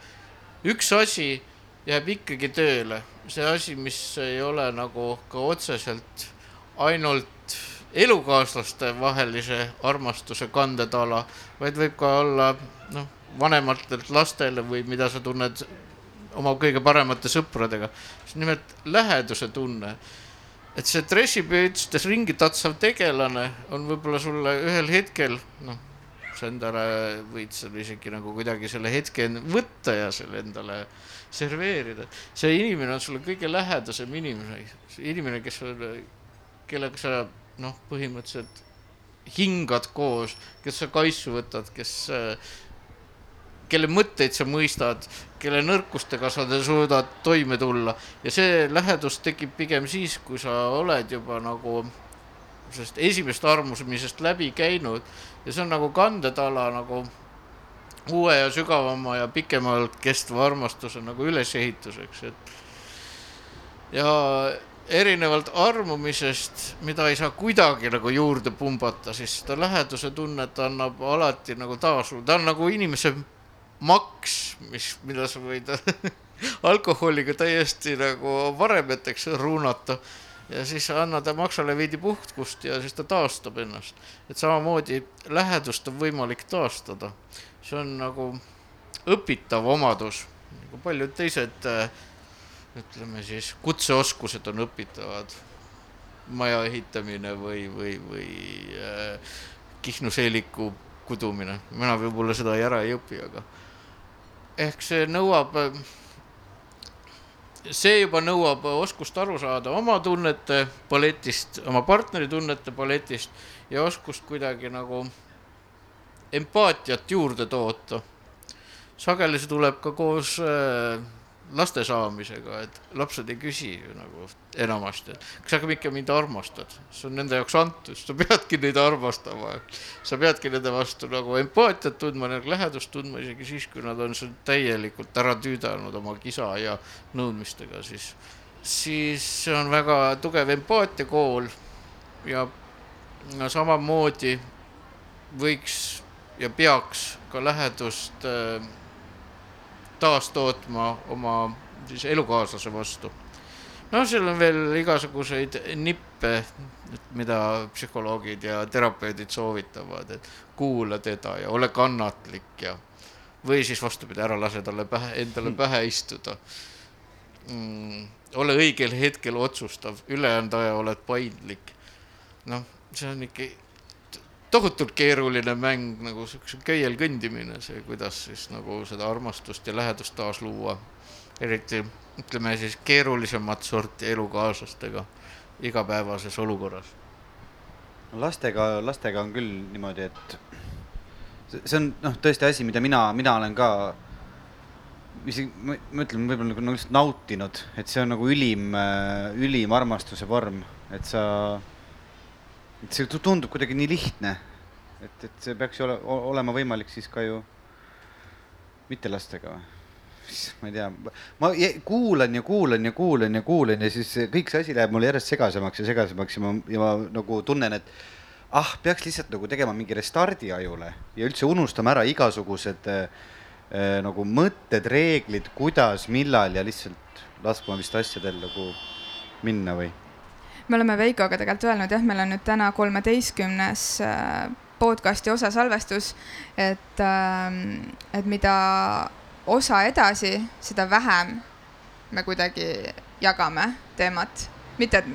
üks asi jääb ikkagi tööle, see asi, mis ei ole nagu ka otseselt ainult elukaaslaste vahelise armastuse kandetala, vaid võib ka olla noh, vanematelt lastele või mida sa tunned oma kõige paremate sõpradega, just nimelt läheduse tunne. et see dressipüüdstes ringi tatsav tegelane on võib-olla sulle ühel hetkel noh, sa endale võid selle isegi nagu kuidagi selle hetke võtta ja selle endale serveerida. see inimene on sulle kõige lähedasem inimene, inimene, kes on, kellega sa noh, põhimõtteliselt hingad koos, kes sa kaisu võtad, kes, kelle mõtteid sa mõistad, kelle nõrkustega sa suudad toime tulla ja see lähedus tekib pigem siis, kui sa oled juba nagu sellest esimesest armumisest läbi käinud ja see on nagu kandetala nagu uue ja sügavama ja pikemalt kestva armastuse nagu ülesehituseks, et ja erinevalt armumisest, mida ei saa kuidagi nagu juurde pumbata, siis seda läheduse tunnet annab alati nagu taas, ta on nagu inimese maks, mis, mida sa võid alkoholiga täiesti nagu varemeteks ruunata ja siis annad maksale veidi puhkust ja siis ta taastab ennast. et samamoodi lähedust on võimalik taastada, see on nagu õpitav omadus, nagu paljud teised äh, ütleme siis kutseoskused on õpitavad, maja ehitamine või, või, või äh, Kihnu seeliku kudumine, mina võib-olla seda ära ei õpi, aga ehk see nõuab, see juba nõuab oskust aru saada oma tunnete paletist, oma partneri tunnete paletist ja oskust kuidagi nagu empaatiat juurde toota. sageli see tuleb ka koos äh, laste saamisega, et lapsed ei küsi ju nagu enamasti, et kas sa ikka mind armastad, see on nende jaoks antud, sa peadki neid armastama. sa peadki nende vastu nagu empaatiat tundma, nagu lähedust tundma isegi siis, kui nad on sul täielikult ära tüüdanud oma kisa ja nõudmistega, siis, siis see on väga tugev empaatiakool ja no samamoodi võiks ja peaks ka lähedust äh, taastootma oma siis elukaaslase vastu. noh, seal on veel igasuguseid nippe, mida psühholoogid ja terapeudid soovitavad, et kuula teda ja ole kannatlik ja või siis vastupidi, ära lase talle pähe, endale hmm. pähe istuda mm,. ole õigel hetkel otsustav, ülejäänud aja oled paindlik. noh, see on ikka tohutult keeruline mäng nagu siukse köiel kõndimine, see, kuidas siis nagu seda armastust ja lähedust taas luua. eriti ütleme siis keerulisemat sorti elukaaslastega igapäevases olukorras. lastega, lastega on küll niimoodi, et see on noh, tõesti asi, mida mina, mina olen ka isegi ma, ma ütlen, võib-olla nagu, nagu lihtsalt nautinud, et see on nagu ülim, ülim armastuse vorm, et sa et see tundub kuidagi nii lihtne, et, et see peaks ju ole, olema võimalik siis ka ju mitte lastega või? ma ei tea, ma kuulan ja kuulan ja kuulan ja kuulan ja siis kõik see asi läheb mulle järjest segasemaks ja segasemaks ja ma, ja ma nagu tunnen, et ah, peaks lihtsalt nagu tegema mingi restardi ajule ja üldse unustama ära igasugused äh, nagu mõtted, reeglid, kuidas, millal ja lihtsalt laskma vist asjadel nagu minna või me oleme Veikoga tegelikult öelnud jah, meil on nüüd täna kolmeteistkümnes äh, podcast'i osa salvestus, et, ähm, et mida osa edasi, seda vähem me kuidagi jagame teemat. mitte, et,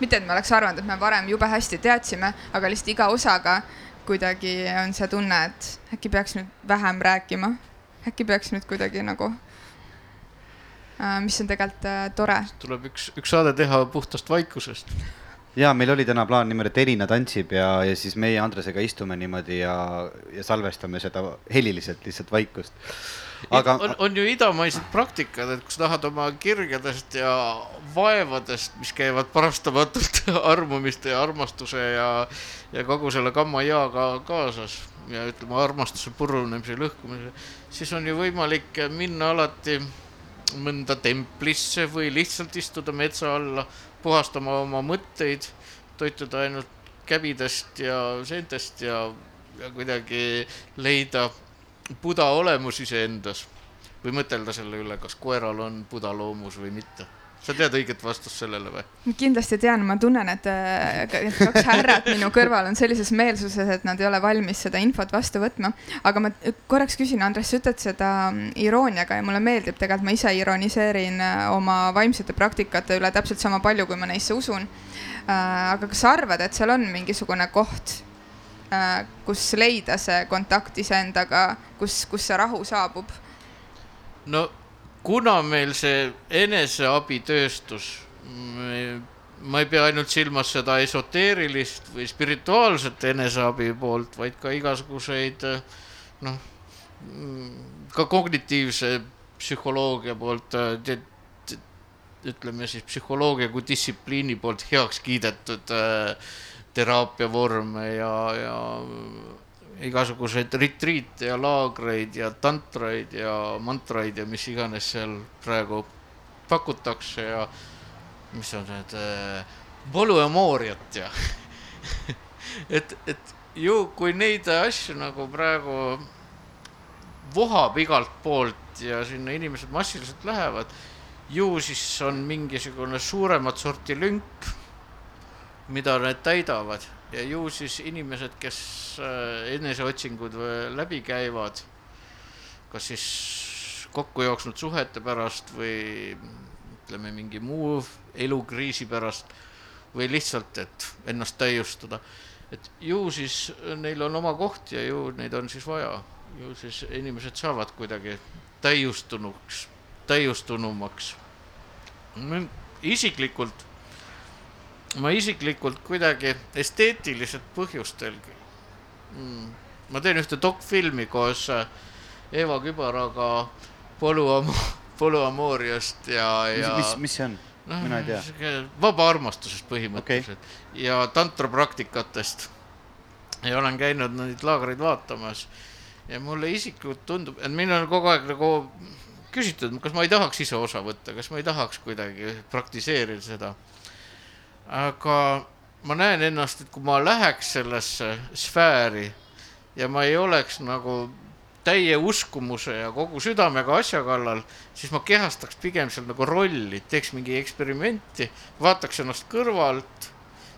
mitte et me oleks arvanud, et me varem jube hästi teadsime, aga lihtsalt iga osaga kuidagi on see tunne, et äkki peaks nüüd vähem rääkima. äkki peaks nüüd kuidagi nagu mis on tegelikult äh, tore. tuleb üks, üks saade teha puhtast vaikusest. ja meil oli täna plaan niimoodi, et Elina tantsib ja, ja siis meie Andresega istume niimoodi ja, ja salvestame seda heliliselt lihtsalt vaikust. aga. on, on ju idamaised praktikad, et kui sa tahad oma kirgedest ja vaevadest, mis käivad parastamatult armumiste ja armastuse ja, ja kogu selle gamma jaaga kaasas ja ütleme, armastuse purunemise, lõhkumise, siis on ju võimalik minna alati mõnda templisse või lihtsalt istuda metsa alla, puhastama oma mõtteid, toituda ainult käbidest ja seentest ja, ja kuidagi leida buda olemus iseendas või mõtelda selle üle, kas koeral on buda loomus või mitte sa tead õiget vastust sellele või? kindlasti tean, ma tunnen, et kaks härrat minu kõrval on sellises meelsuses, et nad ei ole valmis seda infot vastu võtma. aga ma korraks küsin, Andres, sa ütled seda mm, irooniaga ja mulle meeldib, tegelikult ma ise ironiseerin äh, oma vaimsete praktikate üle täpselt sama palju, kui ma neisse usun. Äh, aga kas sa arvad, et seal on mingisugune koht, äh, kus leida see kontakt iseendaga, kus, kus see rahu saabub? no kuna meil see eneseabitööstus, ma ei pea ainult silmas seda esoteerilist või spirituaalset eneseabi poolt, vaid ka igasuguseid noh, ka kognitiivse psühholoogia poolt, ütleme siis psühholoogia kui distsipliini poolt heaks kiidetud äh, teraapiavorme ja, ja igasuguseid retriite ja laagreid ja tantraid ja mantraid ja mis iganes seal praegu pakutakse ja mis on need äh, polüamooriat ja et, et ju kui neid asju nagu praegu vohab igalt poolt ja sinna inimesed massiliselt lähevad, ju siis on mingisugune suuremat sorti lünk, mida need täidavad ja ju siis inimesed, kes äh, eneseotsingud läbi käivad, kas siis kokku jooksnud suhete pärast või ütleme, mingi muu elukriisi pärast või lihtsalt, et ennast täiustada, et ju siis neil on oma koht ja ju neid on siis vaja, ju siis inimesed saavad kuidagi täiustunuks, täiustunumaks. isiklikult ma isiklikult kuidagi esteetiliselt põhjustel mm,, ma teen ühte dokfilmi koos äh, Eva Kübaraga polüam-, polüamooriast ja, ja. mis, mis see on? noh, mina ei tea. vaba armastusest põhimõtteliselt okay. ja tantrapraktikatest. ja olen käinud neid laagreid vaatamas ja mulle isiklikult tundub, et mind on kogu aeg nagu küsitud, kas ma ei tahaks ise osa võtta, kas ma ei tahaks kuidagi praktiseerida seda aga ma näen ennast, et kui ma läheks sellesse sfääri ja ma ei oleks nagu täie uskumuse ja kogu südamega asja kallal, siis ma kehastaks pigem seal nagu rolli, teeks mingi eksperimenti, vaataks ennast kõrvalt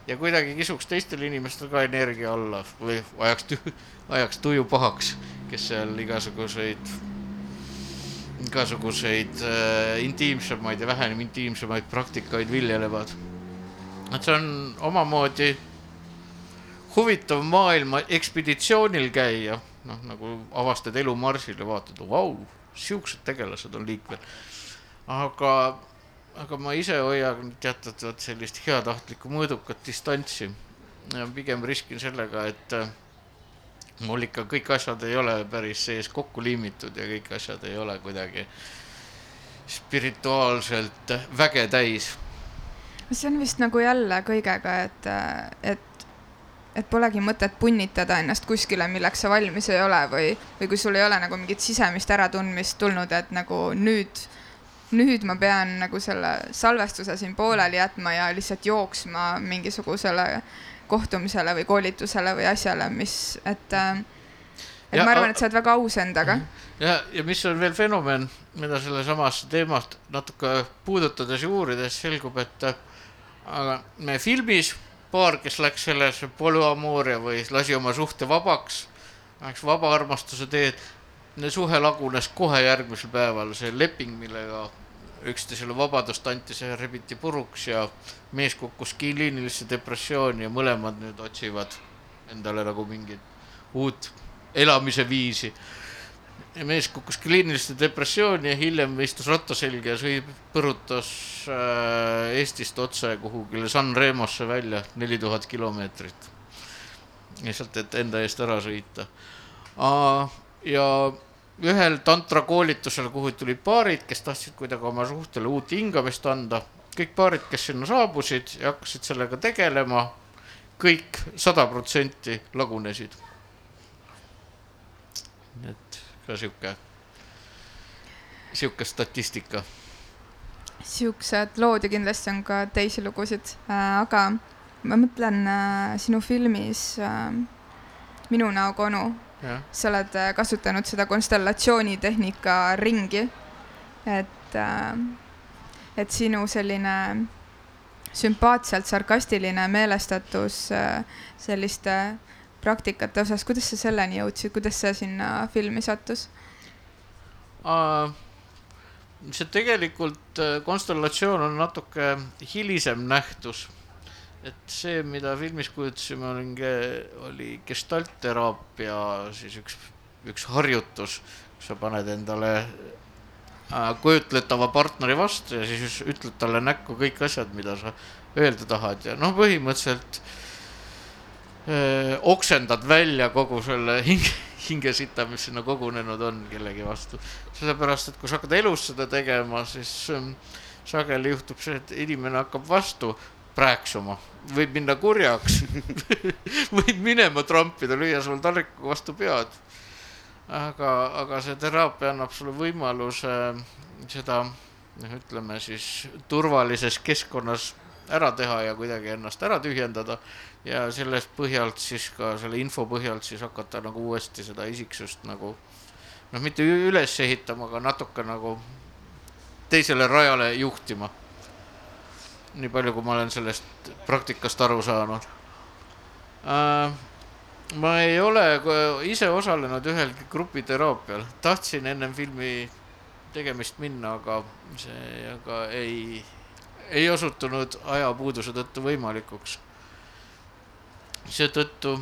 ja kuidagi kisuks teistele inimestele ka energia alla või ajaks, ajaks tuju pahaks, kes seal igasuguseid, igasuguseid äh, intiimsemaid ja vähem intiimsemaid praktikaid viljelevad see on omamoodi huvitav maailma ekspeditsioonil käia, noh nagu avastad elu marsil ja vaatad, vau, siuksed tegelased on liikvel. aga, aga ma ise hoian teatud vot sellist heatahtlikku mõõdukat distantsi. Ja pigem riskin sellega, et äh, mul ikka kõik asjad ei ole päris sees kokku liimitud ja kõik asjad ei ole kuidagi spirituaalselt väge täis see on vist nagu jälle kõigega, et, et, et polegi mõtet punnitada ennast kuskile, milleks sa valmis ei ole või, või kui sul ei ole nagu mingit sisemist äratundmist tulnud, et nagu nüüd, nüüd ma pean nagu selle salvestuse siin pooleli jätma ja lihtsalt jooksma mingisugusele kohtumisele või koolitusele või asjale, mis, et et ja, ma arvan, et sa oled väga aus endaga. ja, ja mis on veel fenomen, mida sellesamast teemast natuke puudutades ja uurides selgub, et aga me filmis paar, kes läks sellesse polüamooria või lasi oma suhte vabaks, läks vaba armastuse teed. suhe lagunes kohe järgmisel päeval, see leping, millega üksteisele vabadust anti, see rebiti puruks ja mees kukkus kliinilisse depressiooni ja mõlemad nüüd otsivad endale nagu mingit uut elamise viisi ja mees kukkus kliinilisse depressiooni ja hiljem istus ratta selga ja sõi, põrutas äh, Eestist otse kuhugile San Remosse välja neli tuhat kilomeetrit. lihtsalt, et enda eest ära sõita ja ühel tantrakoolitusel, kuhu tulid paarid, kes tahtsid kuidagi oma suhtele uut hingamist anda, kõik paarid, kes sinna saabusid ja hakkasid sellega tegelema, kõik sada protsenti lagunesid. et ka sihuke, sihuke statistika. Siuksed lood ja kindlasti on ka teisi lugusid äh,, aga ma mõtlen äh, sinu filmis äh, Minu näoga onu sa oled äh, kasutanud seda konstellatsioonitehnika ringi, et, et sinu selline sümpaatselt sarkastiline meelestatus selliste praktikate osas, kuidas sa selleni jõudsid, kuidas see sinna filmi sattus uh,? see tegelikult, äh, konstellatsioon on natuke hilisem nähtus. et see, mida filmis kujutasime, oli gestaltteraapia, siis üks, üks harjutus, kus sa paned endale äh, kujutletava partneri vastu ja siis ütled talle näkku kõik asjad, mida sa öelda tahad ja noh, põhimõtteliselt öö, oksendad välja kogu selle hinge, hingesita, mis sinna kogunenud on kellegi vastu. sellepärast, et kui sa hakkad elus seda tegema, siis sageli juhtub see, et inimene hakkab vastu prääksuma, võib minna kurjaks võib minema trampida, lüüa sul taldrikuga vastu pead. aga, aga see teraapia annab sulle võimaluse seda, noh, ütleme siis turvalises keskkonnas ära teha ja kuidagi ennast ära tühjendada ja sellest põhjalt siis ka selle info põhjalt siis hakata nagu uuesti seda isiksust nagu noh, mitte üles ehitama, aga natuke nagu teisele rajale juhtima. nii palju, kui ma olen sellest praktikast aru saanud äh,. ma ei ole ise osalenud ühelgi grupiteraapial, tahtsin ennem filmi tegemist minna, aga see aga ei ei osutunud ajapuuduse tõttu võimalikuks. seetõttu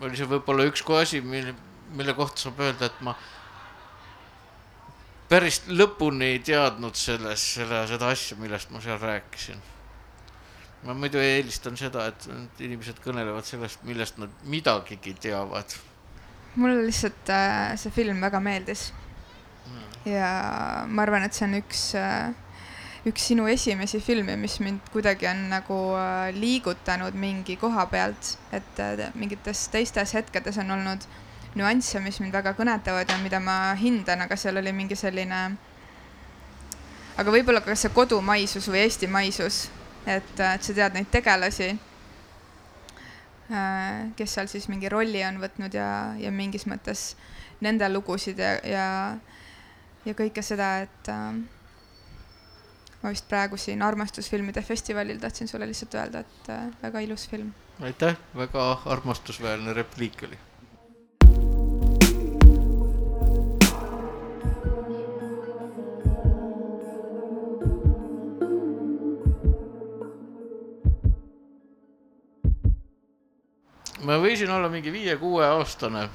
oli see võib-olla üks asi, mille, mille kohta saab öelda, et ma päris lõpuni ei teadnud selles, selle, seda asja, millest ma seal rääkisin. ma muidu eelistan seda, et inimesed kõnelevad sellest, millest nad midagigi teavad. mulle lihtsalt äh, see film väga meeldis mm.. ja ma arvan, et see on üks äh, üks sinu esimesi filme, mis mind kuidagi on nagu äh, liigutanud mingi koha pealt, et äh, mingites teistes hetkedes on olnud nüansse, mis mind väga kõnetavad ja mida ma hindan, aga seal oli mingi selline, aga võib-olla ka see kodumaisus või eestimaisus, et, äh, et sa tead neid tegelasi, kes seal siis mingi rolli on võtnud ja, ja mingis mõttes nende lugusid ja, ja, ja kõike seda, et äh, ma vist praegu siin armastusfilmide festivalil tahtsin sulle lihtsalt öelda, et äh, väga ilus film. aitäh, väga armastusväärne repliik oli. ma võisin olla mingi viie-kuueaastane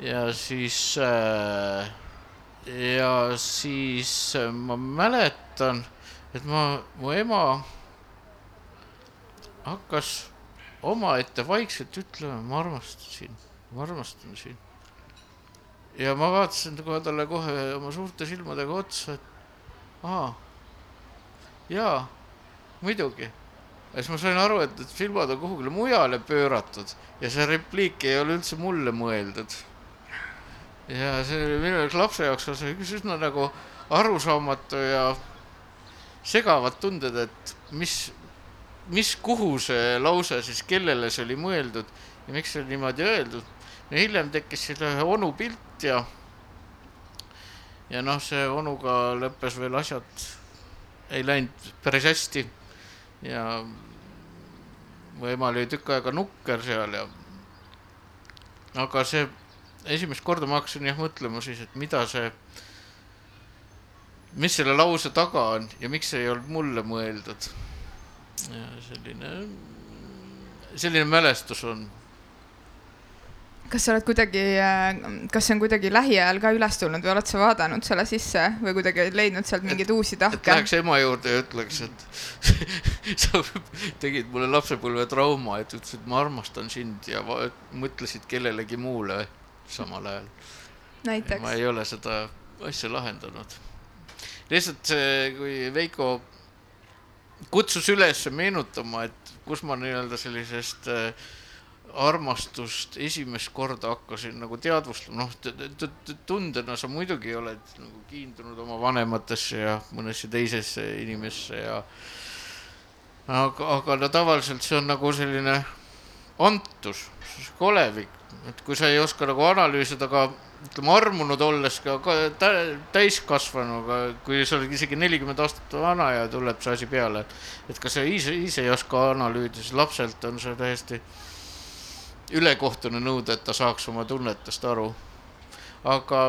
ja siis äh, ja siis äh, ma mäletan, et ma, mu ema hakkas omaette vaikselt ütlema, ma armastan sind, ma armastan sind. ja ma vaatasin kohe talle kohe oma suurte silmadega otsa, et aa, jaa, muidugi. ja siis ma sain aru, et need silmad on kuhugile mujale pööratud ja see repliik ei ole üldse mulle mõeldud ja see oli minu jaoks lapse jaoks üks üsna nagu arusaamatu ja segavad tunded, et mis, mis, kuhu see lause siis, kellele see oli mõeldud ja miks see oli niimoodi öeldud. no hiljem tekkis selle ühe onu pilt ja, ja noh, see onuga lõppes veel asjad, ei läinud päris hästi ja mu ema oli tükk aega nukker seal ja aga see esimest korda ma hakkasin jah mõtlema siis, et mida see, mis selle lause taga on ja miks see ei olnud mulle mõeldud. selline, selline mälestus on kas sa oled kuidagi, kas see on kuidagi lähiajal ka üles tulnud või oled sa vaadanud selle sisse või kuidagi leidnud sealt mingeid uusi tahke? läheks ema juurde ja ütleks, et sa tegid mulle lapsepõlve trauma, et ütlesid, ma armastan sind ja mõtlesid kellelegi muule samal ajal. ma ei ole seda asja lahendanud. lihtsalt kui Veiko kutsus üles meenutama, et kus ma nii-öelda sellisest äh, armastust esimest korda hakkasin nagu teadvustama, noh, tundena sa muidugi oled nagu kiindunud oma vanematesse ja mõnesse teisesse inimesse ja aga, aga no tavaliselt see on nagu selline antus, olevik, et kui sa ei oska nagu analüüsida ka ütleme armunud olles ka, ka täiskasvanuga, kui sa oled isegi nelikümmend aastat vana ja tuleb see asi peale, et kas sa ise, ise ei oska analüüsida, siis lapselt on see täiesti ülekohtune nõuda, et ta saaks oma tunnetest aru. aga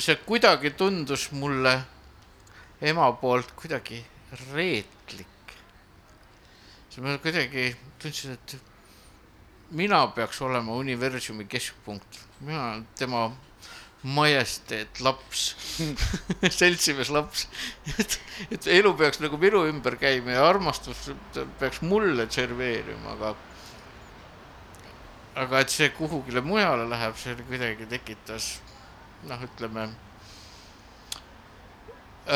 see kuidagi tundus mulle ema poolt kuidagi reetlik. siis ma kuidagi tundsin, et mina peaks olema universumi keskpunkt, mina olen tema majesteet laps seltsimees laps, et, et elu peaks nagu minu ümber käima ja armastus peaks mulle serveerima, aga aga et see kuhugile mujale läheb, see kuidagi tekitas noh, ütleme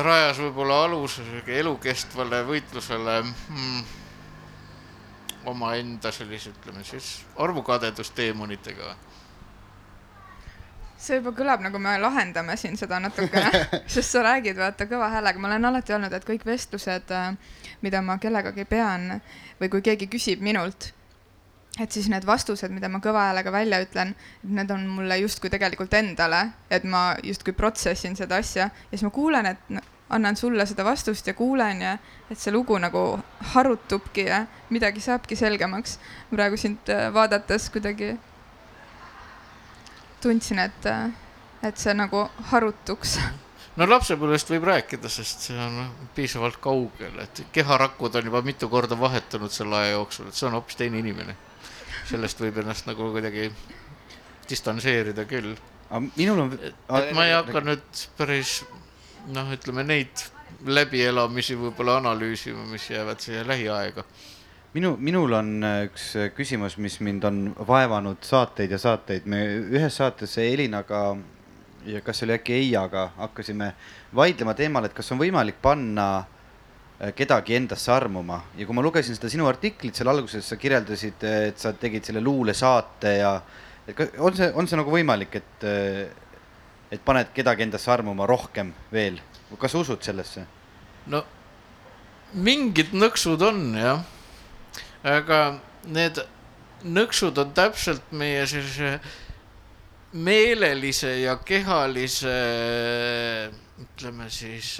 rajas võib-olla aluse elukestvale võitlusele hmm, omaenda sellise, ütleme siis arvukadedusdeemonitega? see juba kõlab nagu me lahendame siin seda natukene sest sa räägid vaata kõva häälega, ma olen alati öelnud, et kõik vestlused, äh, mida ma kellegagi pean või kui keegi küsib minult, et siis need vastused, mida ma kõva häälega välja ütlen, et need on mulle justkui tegelikult endale, et ma justkui protsessin seda asja ja siis ma kuulen, et annan sulle seda vastust ja kuulen ja et see lugu nagu harutubki ja midagi saabki selgemaks. praegu sind äh, vaadates kuidagi tundsin, et, äh, et see nagu harutuks. no lapsepõlvest võib rääkida, sest see on piisavalt kaugel, et keharakud on juba mitu korda vahetunud selle aja jooksul, et see on hoopis teine inimene. sellest võib ennast nagu kuidagi distantseerida küll. minul on. et ma ei hakka nüüd päris noh, ütleme neid läbielamisi võib-olla analüüsima, mis jäävad siia lähiaega. minu, minul on äh, üks äh, küsimus, mis mind on vaevanud saateid ja saateid, me ühes saates Elinaga ja kas oli äkki Eiaga hakkasime vaidlema teemal, et kas on võimalik panna äh, kedagi endasse armuma ja kui ma lugesin seda sinu artiklit seal alguses, sa kirjeldasid, et sa tegid selle luulesaate ja et on see, on see nagu võimalik, et et paned kedagi endasse armuma rohkem veel, kas sa usud sellesse? no mingid nõksud on jah, aga need nõksud on täpselt meie sellise meelelise ja kehalise ütleme siis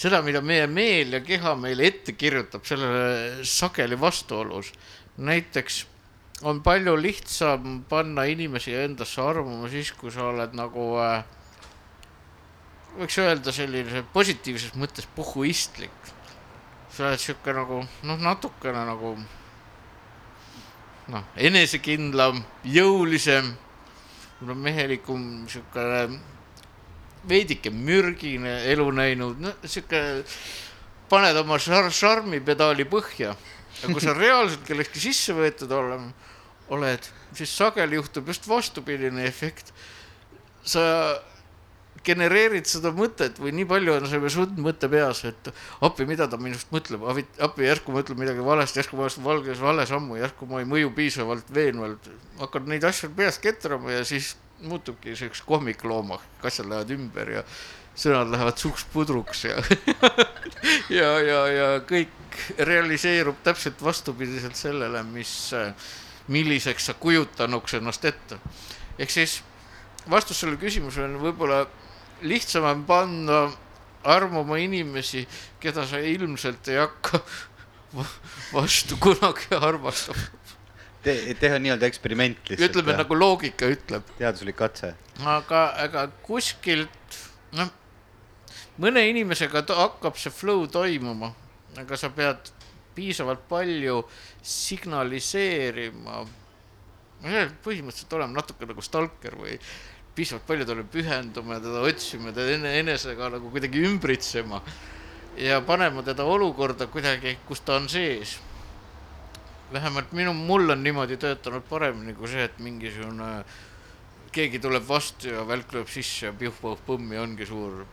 seda, mida meie meel ja keha meile ette kirjutab, sellele sageli vastuolus. näiteks on palju lihtsam panna inimesi endasse armuma siis, kui sa oled nagu äh, võiks öelda selline positiivses mõttes puhuistlik. sa oled sihuke nagu noh, natukene nagu noh, enesekindlam, jõulisem, mehelikum, sihuke veidike mürgine elu näinud, no sihuke paned oma šarmipedaali põhja ja kui sa reaalselt kellestki sisse võetud olema oled, siis sageli juhtub just vastupidine efekt. sa genereerid seda mõtet või nii palju on see sundmõte peas, et appi, mida ta minust mõtleb, appi järsku ma ütlen midagi valesti, järsku ma astun valges vale sammu, järsku ma ei mõju piisavalt veenvalt. hakkad neid asju peas ketrama ja siis muutubki siukseks kohmikloomaks, asjad lähevad ümber ja sõnad lähevad suks pudruks ja ja, ja, ja kõik realiseerub täpselt vastupidiselt sellele, mis milliseks sa kujutanuks ennast ette. ehk siis vastus sellele küsimusele on võib-olla lihtsam on panna armuma inimesi, keda sa ilmselt ei hakka vastu kunagi armastama Te, teha nii-öelda eksperiment lihtsalt. ütleme nagu loogika ütleb. teaduslik katse. aga, aga kuskilt, noh, mõne inimesega hakkab see flow toimuma, aga sa pead piisavalt palju signaliseerima. põhimõtteliselt olema natuke nagu stalker või piisavalt palju talle pühenduma ja teda otsima, teda ene, enesega nagu kuidagi ümbritsema ja panema teda olukorda kuidagi, kus ta on sees. vähemalt minu, mul on niimoodi töötanud paremini kui see, et mingisugune keegi tuleb vastu ja välk lööb sisse ja pihv-põmm ja ongi suur,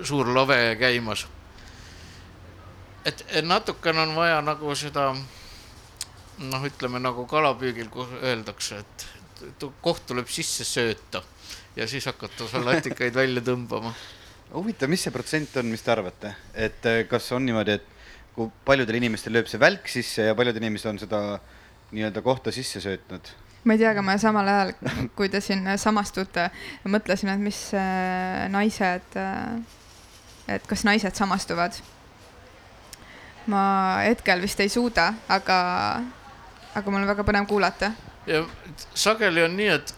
suur lave käimas et, et natukene on vaja nagu seda noh, ütleme nagu kalapüügil öeldakse, et koht tuleb sisse sööta ja siis hakata seal latikaid välja tõmbama. huvitav, mis see protsent on, mis te arvate, et eh, kas on niimoodi, et kui paljudel inimestel lööb see välk sisse ja paljud inimesed on seda nii-öelda kohta sisse söötnud? ma ei tea, aga ma samal ajal, kui te siin samastute, mõtlesin, et mis äh, naised, äh, et kas naised samastuvad. ma hetkel vist ei suuda, aga, aga mul on väga põnev kuulata. ja sageli on nii, et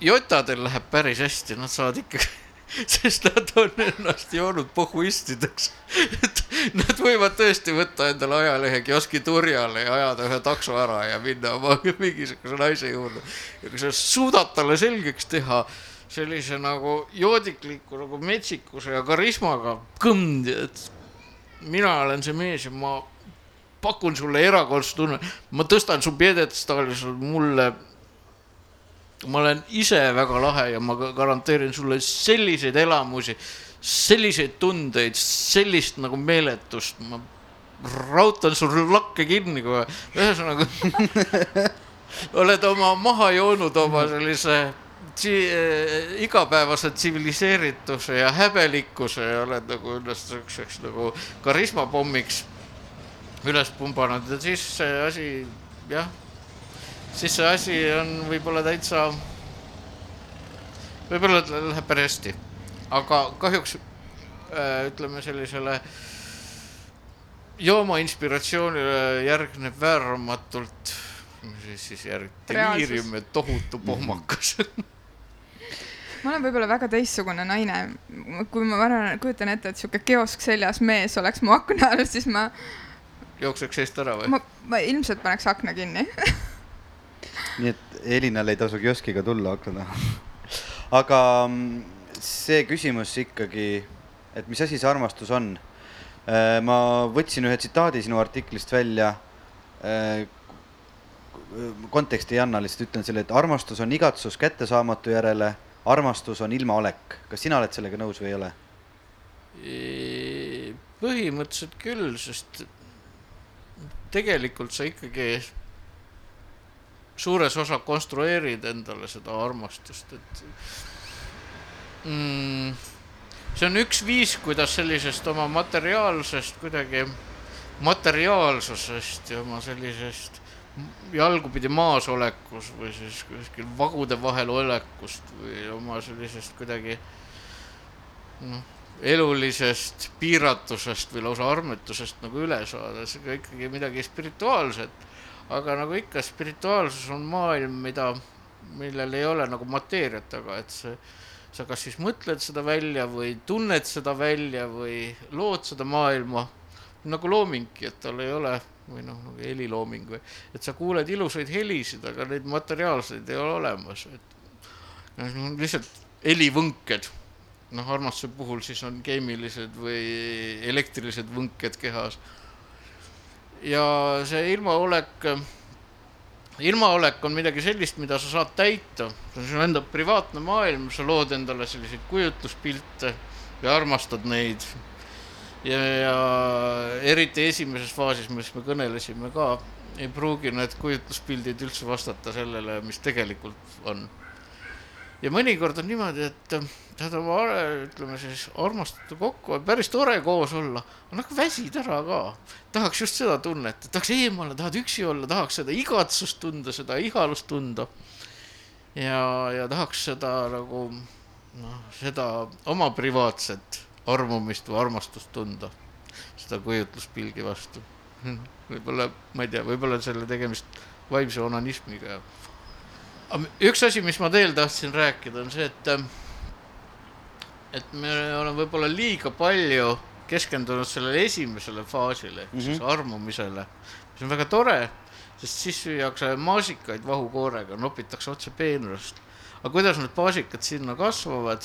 jotadel läheb päris hästi, nad saavad ikkagi sest nad on ennast joonud pohhuistideks. et nad võivad tõesti võtta endale ajalehe kioski turjale ja ajada ühe takso ära ja minna oma mingisuguse naise juurde. ja kui sa suudad talle selgeks teha sellise nagu joodikliku nagu metsikuse ja karismaga, kõmm, et mina olen see mees ja ma pakun sulle erakordset tunne, ma tõstan su pjedestaalis mulle ma olen ise väga lahe ja ma garanteerin sulle selliseid elamusi, selliseid tundeid, sellist nagu meeletust, ma rautan sul lakke kinni kohe, ühesõnaga oled oma maha joonud oma sellise igapäevase tsiviliseerituse ja häbelikkuse ja oled nagu ennast siukseks nagu karismapommiks üles pumbanud. Ja siis see asi jah siis see asi on võib-olla täitsa, võib-olla läheb päris hästi, aga kahjuks äh, ütleme sellisele jooma inspiratsioonile järgneb vääramatult, mis siis järg-, deliirium ja tohutu pohmakas ma olen võib-olla väga teistsugune naine. kui ma varan, kujutan ette, et sihuke kiosk seljas mees oleks mu akna all, siis ma. jookseks eest ära või? ma, ma ilmselt paneks akna kinni nii et Elinal ei tasu kioskiga tulla akna taha. aga mm, see küsimus ikkagi, et mis asi see armastus on? Äh, ma võtsin ühe tsitaadi sinu artiklist välja. Äh, konteksti ei anna, lihtsalt ütlen selle, et armastus on igatsus kättesaamatu järele, armastus on ilmaolek. kas sina oled sellega nõus või ei ole? põhimõtteliselt küll, sest tegelikult sa ikkagi suures osa konstrueerid endale seda armastust, et mm, see on üks viis, kuidas sellisest oma materiaalsest kuidagi, materiaalsusest ja oma sellisest jalgupidi maas olekus või siis kuskil vagude vahel olekust või oma sellisest kuidagi noh, elulisest piiratusest või lausa armetusest nagu üle saada, see on ikkagi midagi spirituaalset. Aga nagu ikka, spirituaalsus on maailm, mida, millel ei ole nagu mateeriat taga, et see, sa kas siis mõtled seda välja või tunned seda välja või lood seda maailma nagu loomingi, et tal ei ole või noh, nagu helilooming või, et sa kuuled ilusaid helisid, aga neid materiaalseid ei ole olemas, et noh, lihtsalt helivõnked. noh, armastuse puhul siis on keemilised või elektrilised võnked kehas ja see ilmaolek, ilmaolek on midagi sellist, mida sa saad täita, see on sinu enda privaatne maailm, sa lood endale selliseid kujutluspilte ja armastad neid. Ja, ja eriti esimeses faasis, millest me kõnelesime ka, ei pruugi need kujutluspildid üldse vastata sellele, mis tegelikult on ja mõnikord on niimoodi, et äh, saad oma, ütleme siis armastada kokku, päris tore koos olla, aga nagu väsid ära ka. tahaks just seda tunnet, et tahaks eemale, tahad üksi olla, tahaks seda igatsust tunda, seda ihalust tunda. ja, ja tahaks seda nagu noh, seda oma privaatset armumist või armastust tunda, seda kujutluspilgi vastu. võib-olla, ma ei tea, võib-olla selle tegemist vaimse onanismiga üks asi, mis ma veel tahtsin rääkida, on see, et, ähm, et me oleme võib-olla liiga palju keskendunud sellele esimesele faasile ehk mm -hmm. siis armumisele, mis on väga tore, sest siis süüakse maasikaid vahukoorega, nopitakse otse peenrast. aga kuidas need maasikad sinna kasvavad,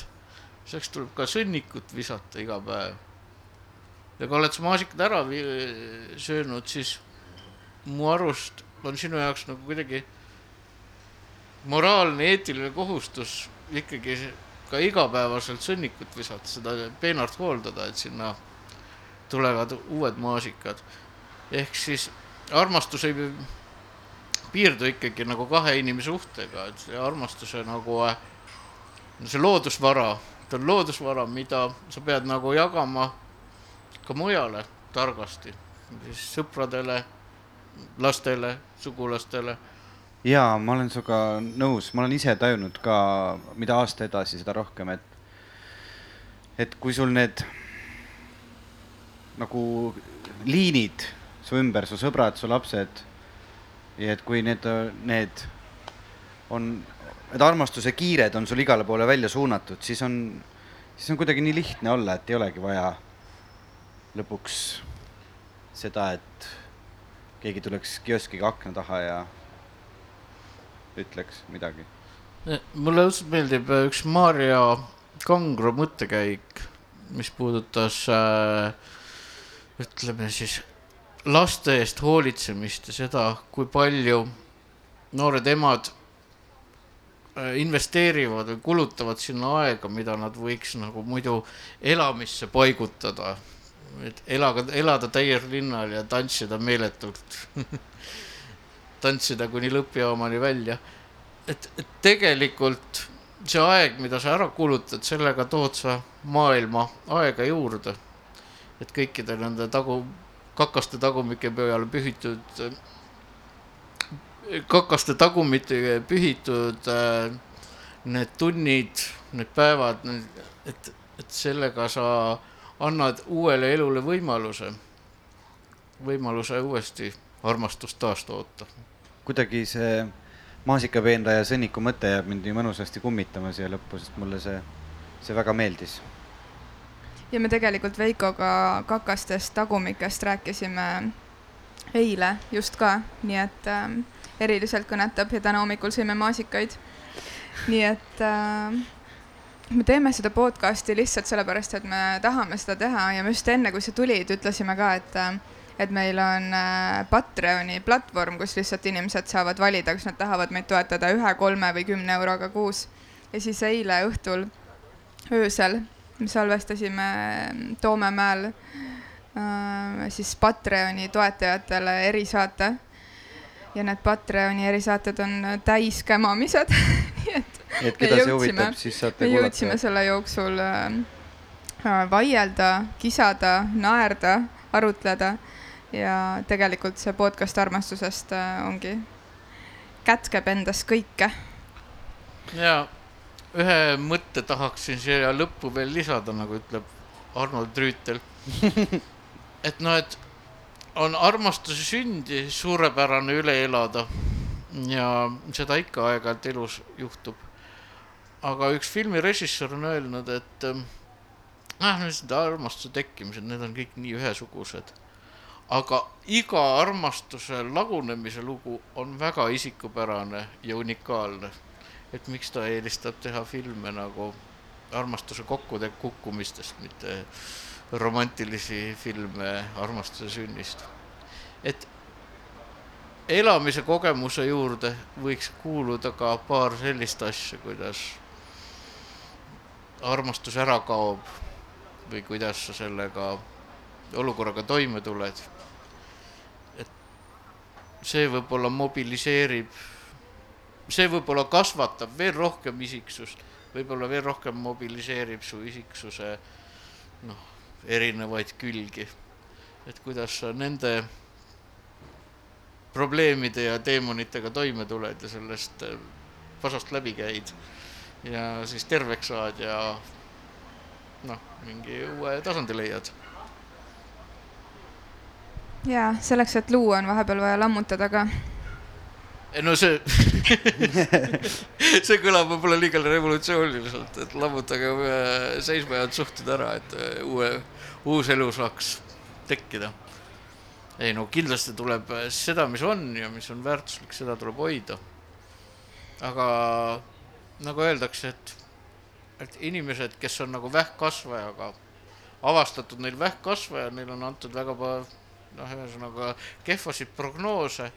selleks tuleb ka sõnnikut visata iga päev. ja kui oled sa maasikad ära söönud, siis mu arust on sinu jaoks nagu kuidagi moraalne, eetiline kohustus ikkagi ka igapäevaselt sõnnikut visata, seda peenart hooldada, et sinna tulevad uued maasikad. ehk siis armastus ei piirdu ikkagi nagu kahe inimese suhtega, et see armastuse nagu see loodusvara, ta on loodusvara, mida sa pead nagu jagama ka mujale targasti. siis sõpradele, lastele, sugulastele. ja ma olen sinuga nõus, ma olen ise tajunud ka, mida aasta edasi, seda rohkem, et, et kui sul need nagu liinid su ümber, su sõbrad, su lapsed ja et kui need, need on, need armastuse kiired on sul igale poole välja suunatud, siis on, siis on kuidagi nii lihtne olla, et ei olegi vaja lõpuks seda, et keegi tuleks kioskiga akna taha ja ütleks midagi. mulle õudselt meeldib äh, üks Maarja Kangro mõttekäik, mis puudutas äh, ütleme siis laste eest hoolitsemist ja seda, kui palju noored emad investeerivad või kulutavad sinna aega, mida nad võiks nagu muidu elamisse paigutada et elaga, elada täies linnal ja tantsida meeletult tantsida kuni lõppjaamani välja. et, et tegelikult see aeg, mida sa ära kulutad, sellega tood sa maailma aega juurde. et kõikide nende tagu, kakaste tagumike peale pühitud, kakaste tagumite pühitud need tunnid, need päevad, et, et sellega sa annad uuele elule võimaluse, võimaluse uuesti armastust taastoota. kuidagi see maasikapeenra ja sõnniku mõte jääb mind nii mõnusasti kummitama siia lõppu, sest mulle see, see väga meeldis. ja me tegelikult Veikoga kakastest tagumikest rääkisime eile just ka, nii et äh, eriliselt kõnetab ja täna hommikul sõime maasikaid. nii et äh, me teeme seda podcast'i lihtsalt sellepärast, et me tahame seda teha ja me just enne, kui sa tulid, ütlesime ka, et et meil on äh, Patreoni platvorm, kus lihtsalt inimesed saavad valida, kas nad tahavad meid toetada ühe, kolme või kümne euroga kuus. ja siis eile õhtul, öösel, me salvestasime Toomemäel äh, siis Patreoni toetajatele erisaate. Ja need Patreoni erisaated on täis kämamised nii et et keda see huvitab, siis saate kuulata. me jõudsime selle jooksul äh, äh, vaielda, kisada, naerda, arutleda ja tegelikult see podcast armastusest äh, ongi, kätkeb endas kõike. ja ühe mõtte tahaksin siia lõppu veel lisada, nagu ütleb Arnold Rüütel et noh, et on armastuse sündi suurepärane üle elada ja seda ikka aeg-ajalt elus juhtub aga üks filmi režissöör on öelnud, et ah, need armastuse tekkimised, need on kõik nii ühesugused. aga iga armastuse lagunemise lugu on väga isikupärane ja unikaalne. et miks ta eelistab teha filme nagu armastuse kokkude kukkumistest, mitte romantilisi filme armastuse sünnist. et elamise kogemuse juurde võiks kuuluda ka paar sellist asja, kuidas armastus ära kaob või kuidas sa sellega olukorraga toime tuled. et see võib-olla mobiliseerib, see võib-olla kasvatab veel rohkem isiksust, võib-olla veel rohkem mobiliseerib su isiksuse noh, erinevaid külgi. et kuidas sa nende probleemide ja teemonitega toime tuled ja sellest pasast läbi käid ja siis terveks saad ja noh, mingi uue tasandi leiad. ja selleks, et luua, on vahepeal vaja lammutada ka. no see see kõlab võib-olla liiga revolutsiooniliselt, et lammutage seisma jäänud suhted ära, et äh, uue, uus elu saaks tekkida. ei no kindlasti tuleb seda, mis on ja mis on väärtuslik, seda tuleb hoida. aga nagu öeldakse, et, et inimesed, kes on nagu vähkkasvajaga, avastatud neil vähkkasvaja, neil on antud väga noh, ühesõnaga kehvasid prognoose,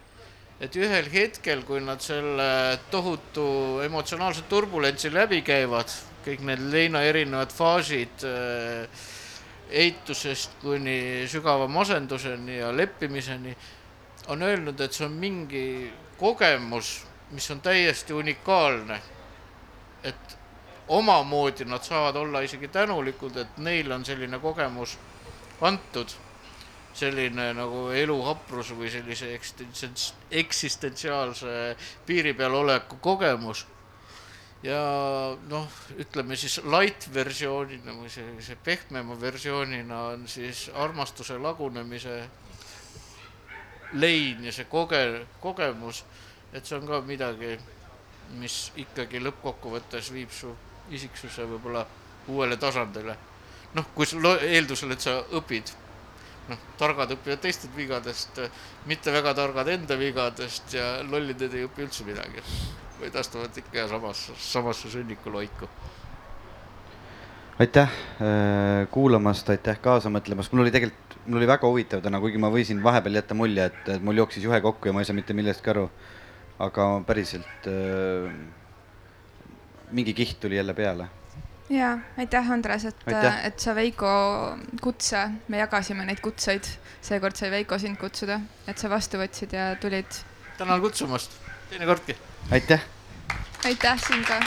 et ühel hetkel, kui nad selle tohutu emotsionaalse turbulentsi läbi käivad, kõik need leina erinevad faasid äh, eitusest kuni sügava masenduseni ja leppimiseni, on öelnud, et see on mingi kogemus, mis on täiesti unikaalne et omamoodi nad saavad olla isegi tänulikud, et neil on selline kogemus antud. Selline nagu eluhaprus või sellise eksistentsiaalse piiri peal oleku kogemus. ja noh, ütleme siis light versioonina või sellise pehmema versioonina on siis armastuse lagunemise lein ja see koge-, kogemus, et see on ka midagi, mis ikkagi lõppkokkuvõttes viib su isiksuse võib-olla uuele tasandile. noh, kui eeldusel, et sa õpid noh, targad õpivad teistest vigadest, mitte väga targad enda vigadest ja lollided ei õpi üldse midagi. vaid astuvad ikka samasse, samasse sõnnikulaiku. aitäh äh, kuulamast, aitäh kaasa mõtlemast, mul oli tegelikult, mul oli väga huvitav täna, kuigi ma võisin vahepeal jätta mulje, et, et mul jooksis juhe kokku ja ma ei saa mitte millestki aru. aga päriselt äh, mingi kiht tuli jälle peale ja aitäh, Andres, et, et sa Veiko kutse, me jagasime neid kutseid, seekord sai Veiko sind kutsuda, et sa vastu võtsid ja tulid. tänan kutsumast, teinekordki. aitäh. aitäh sind ka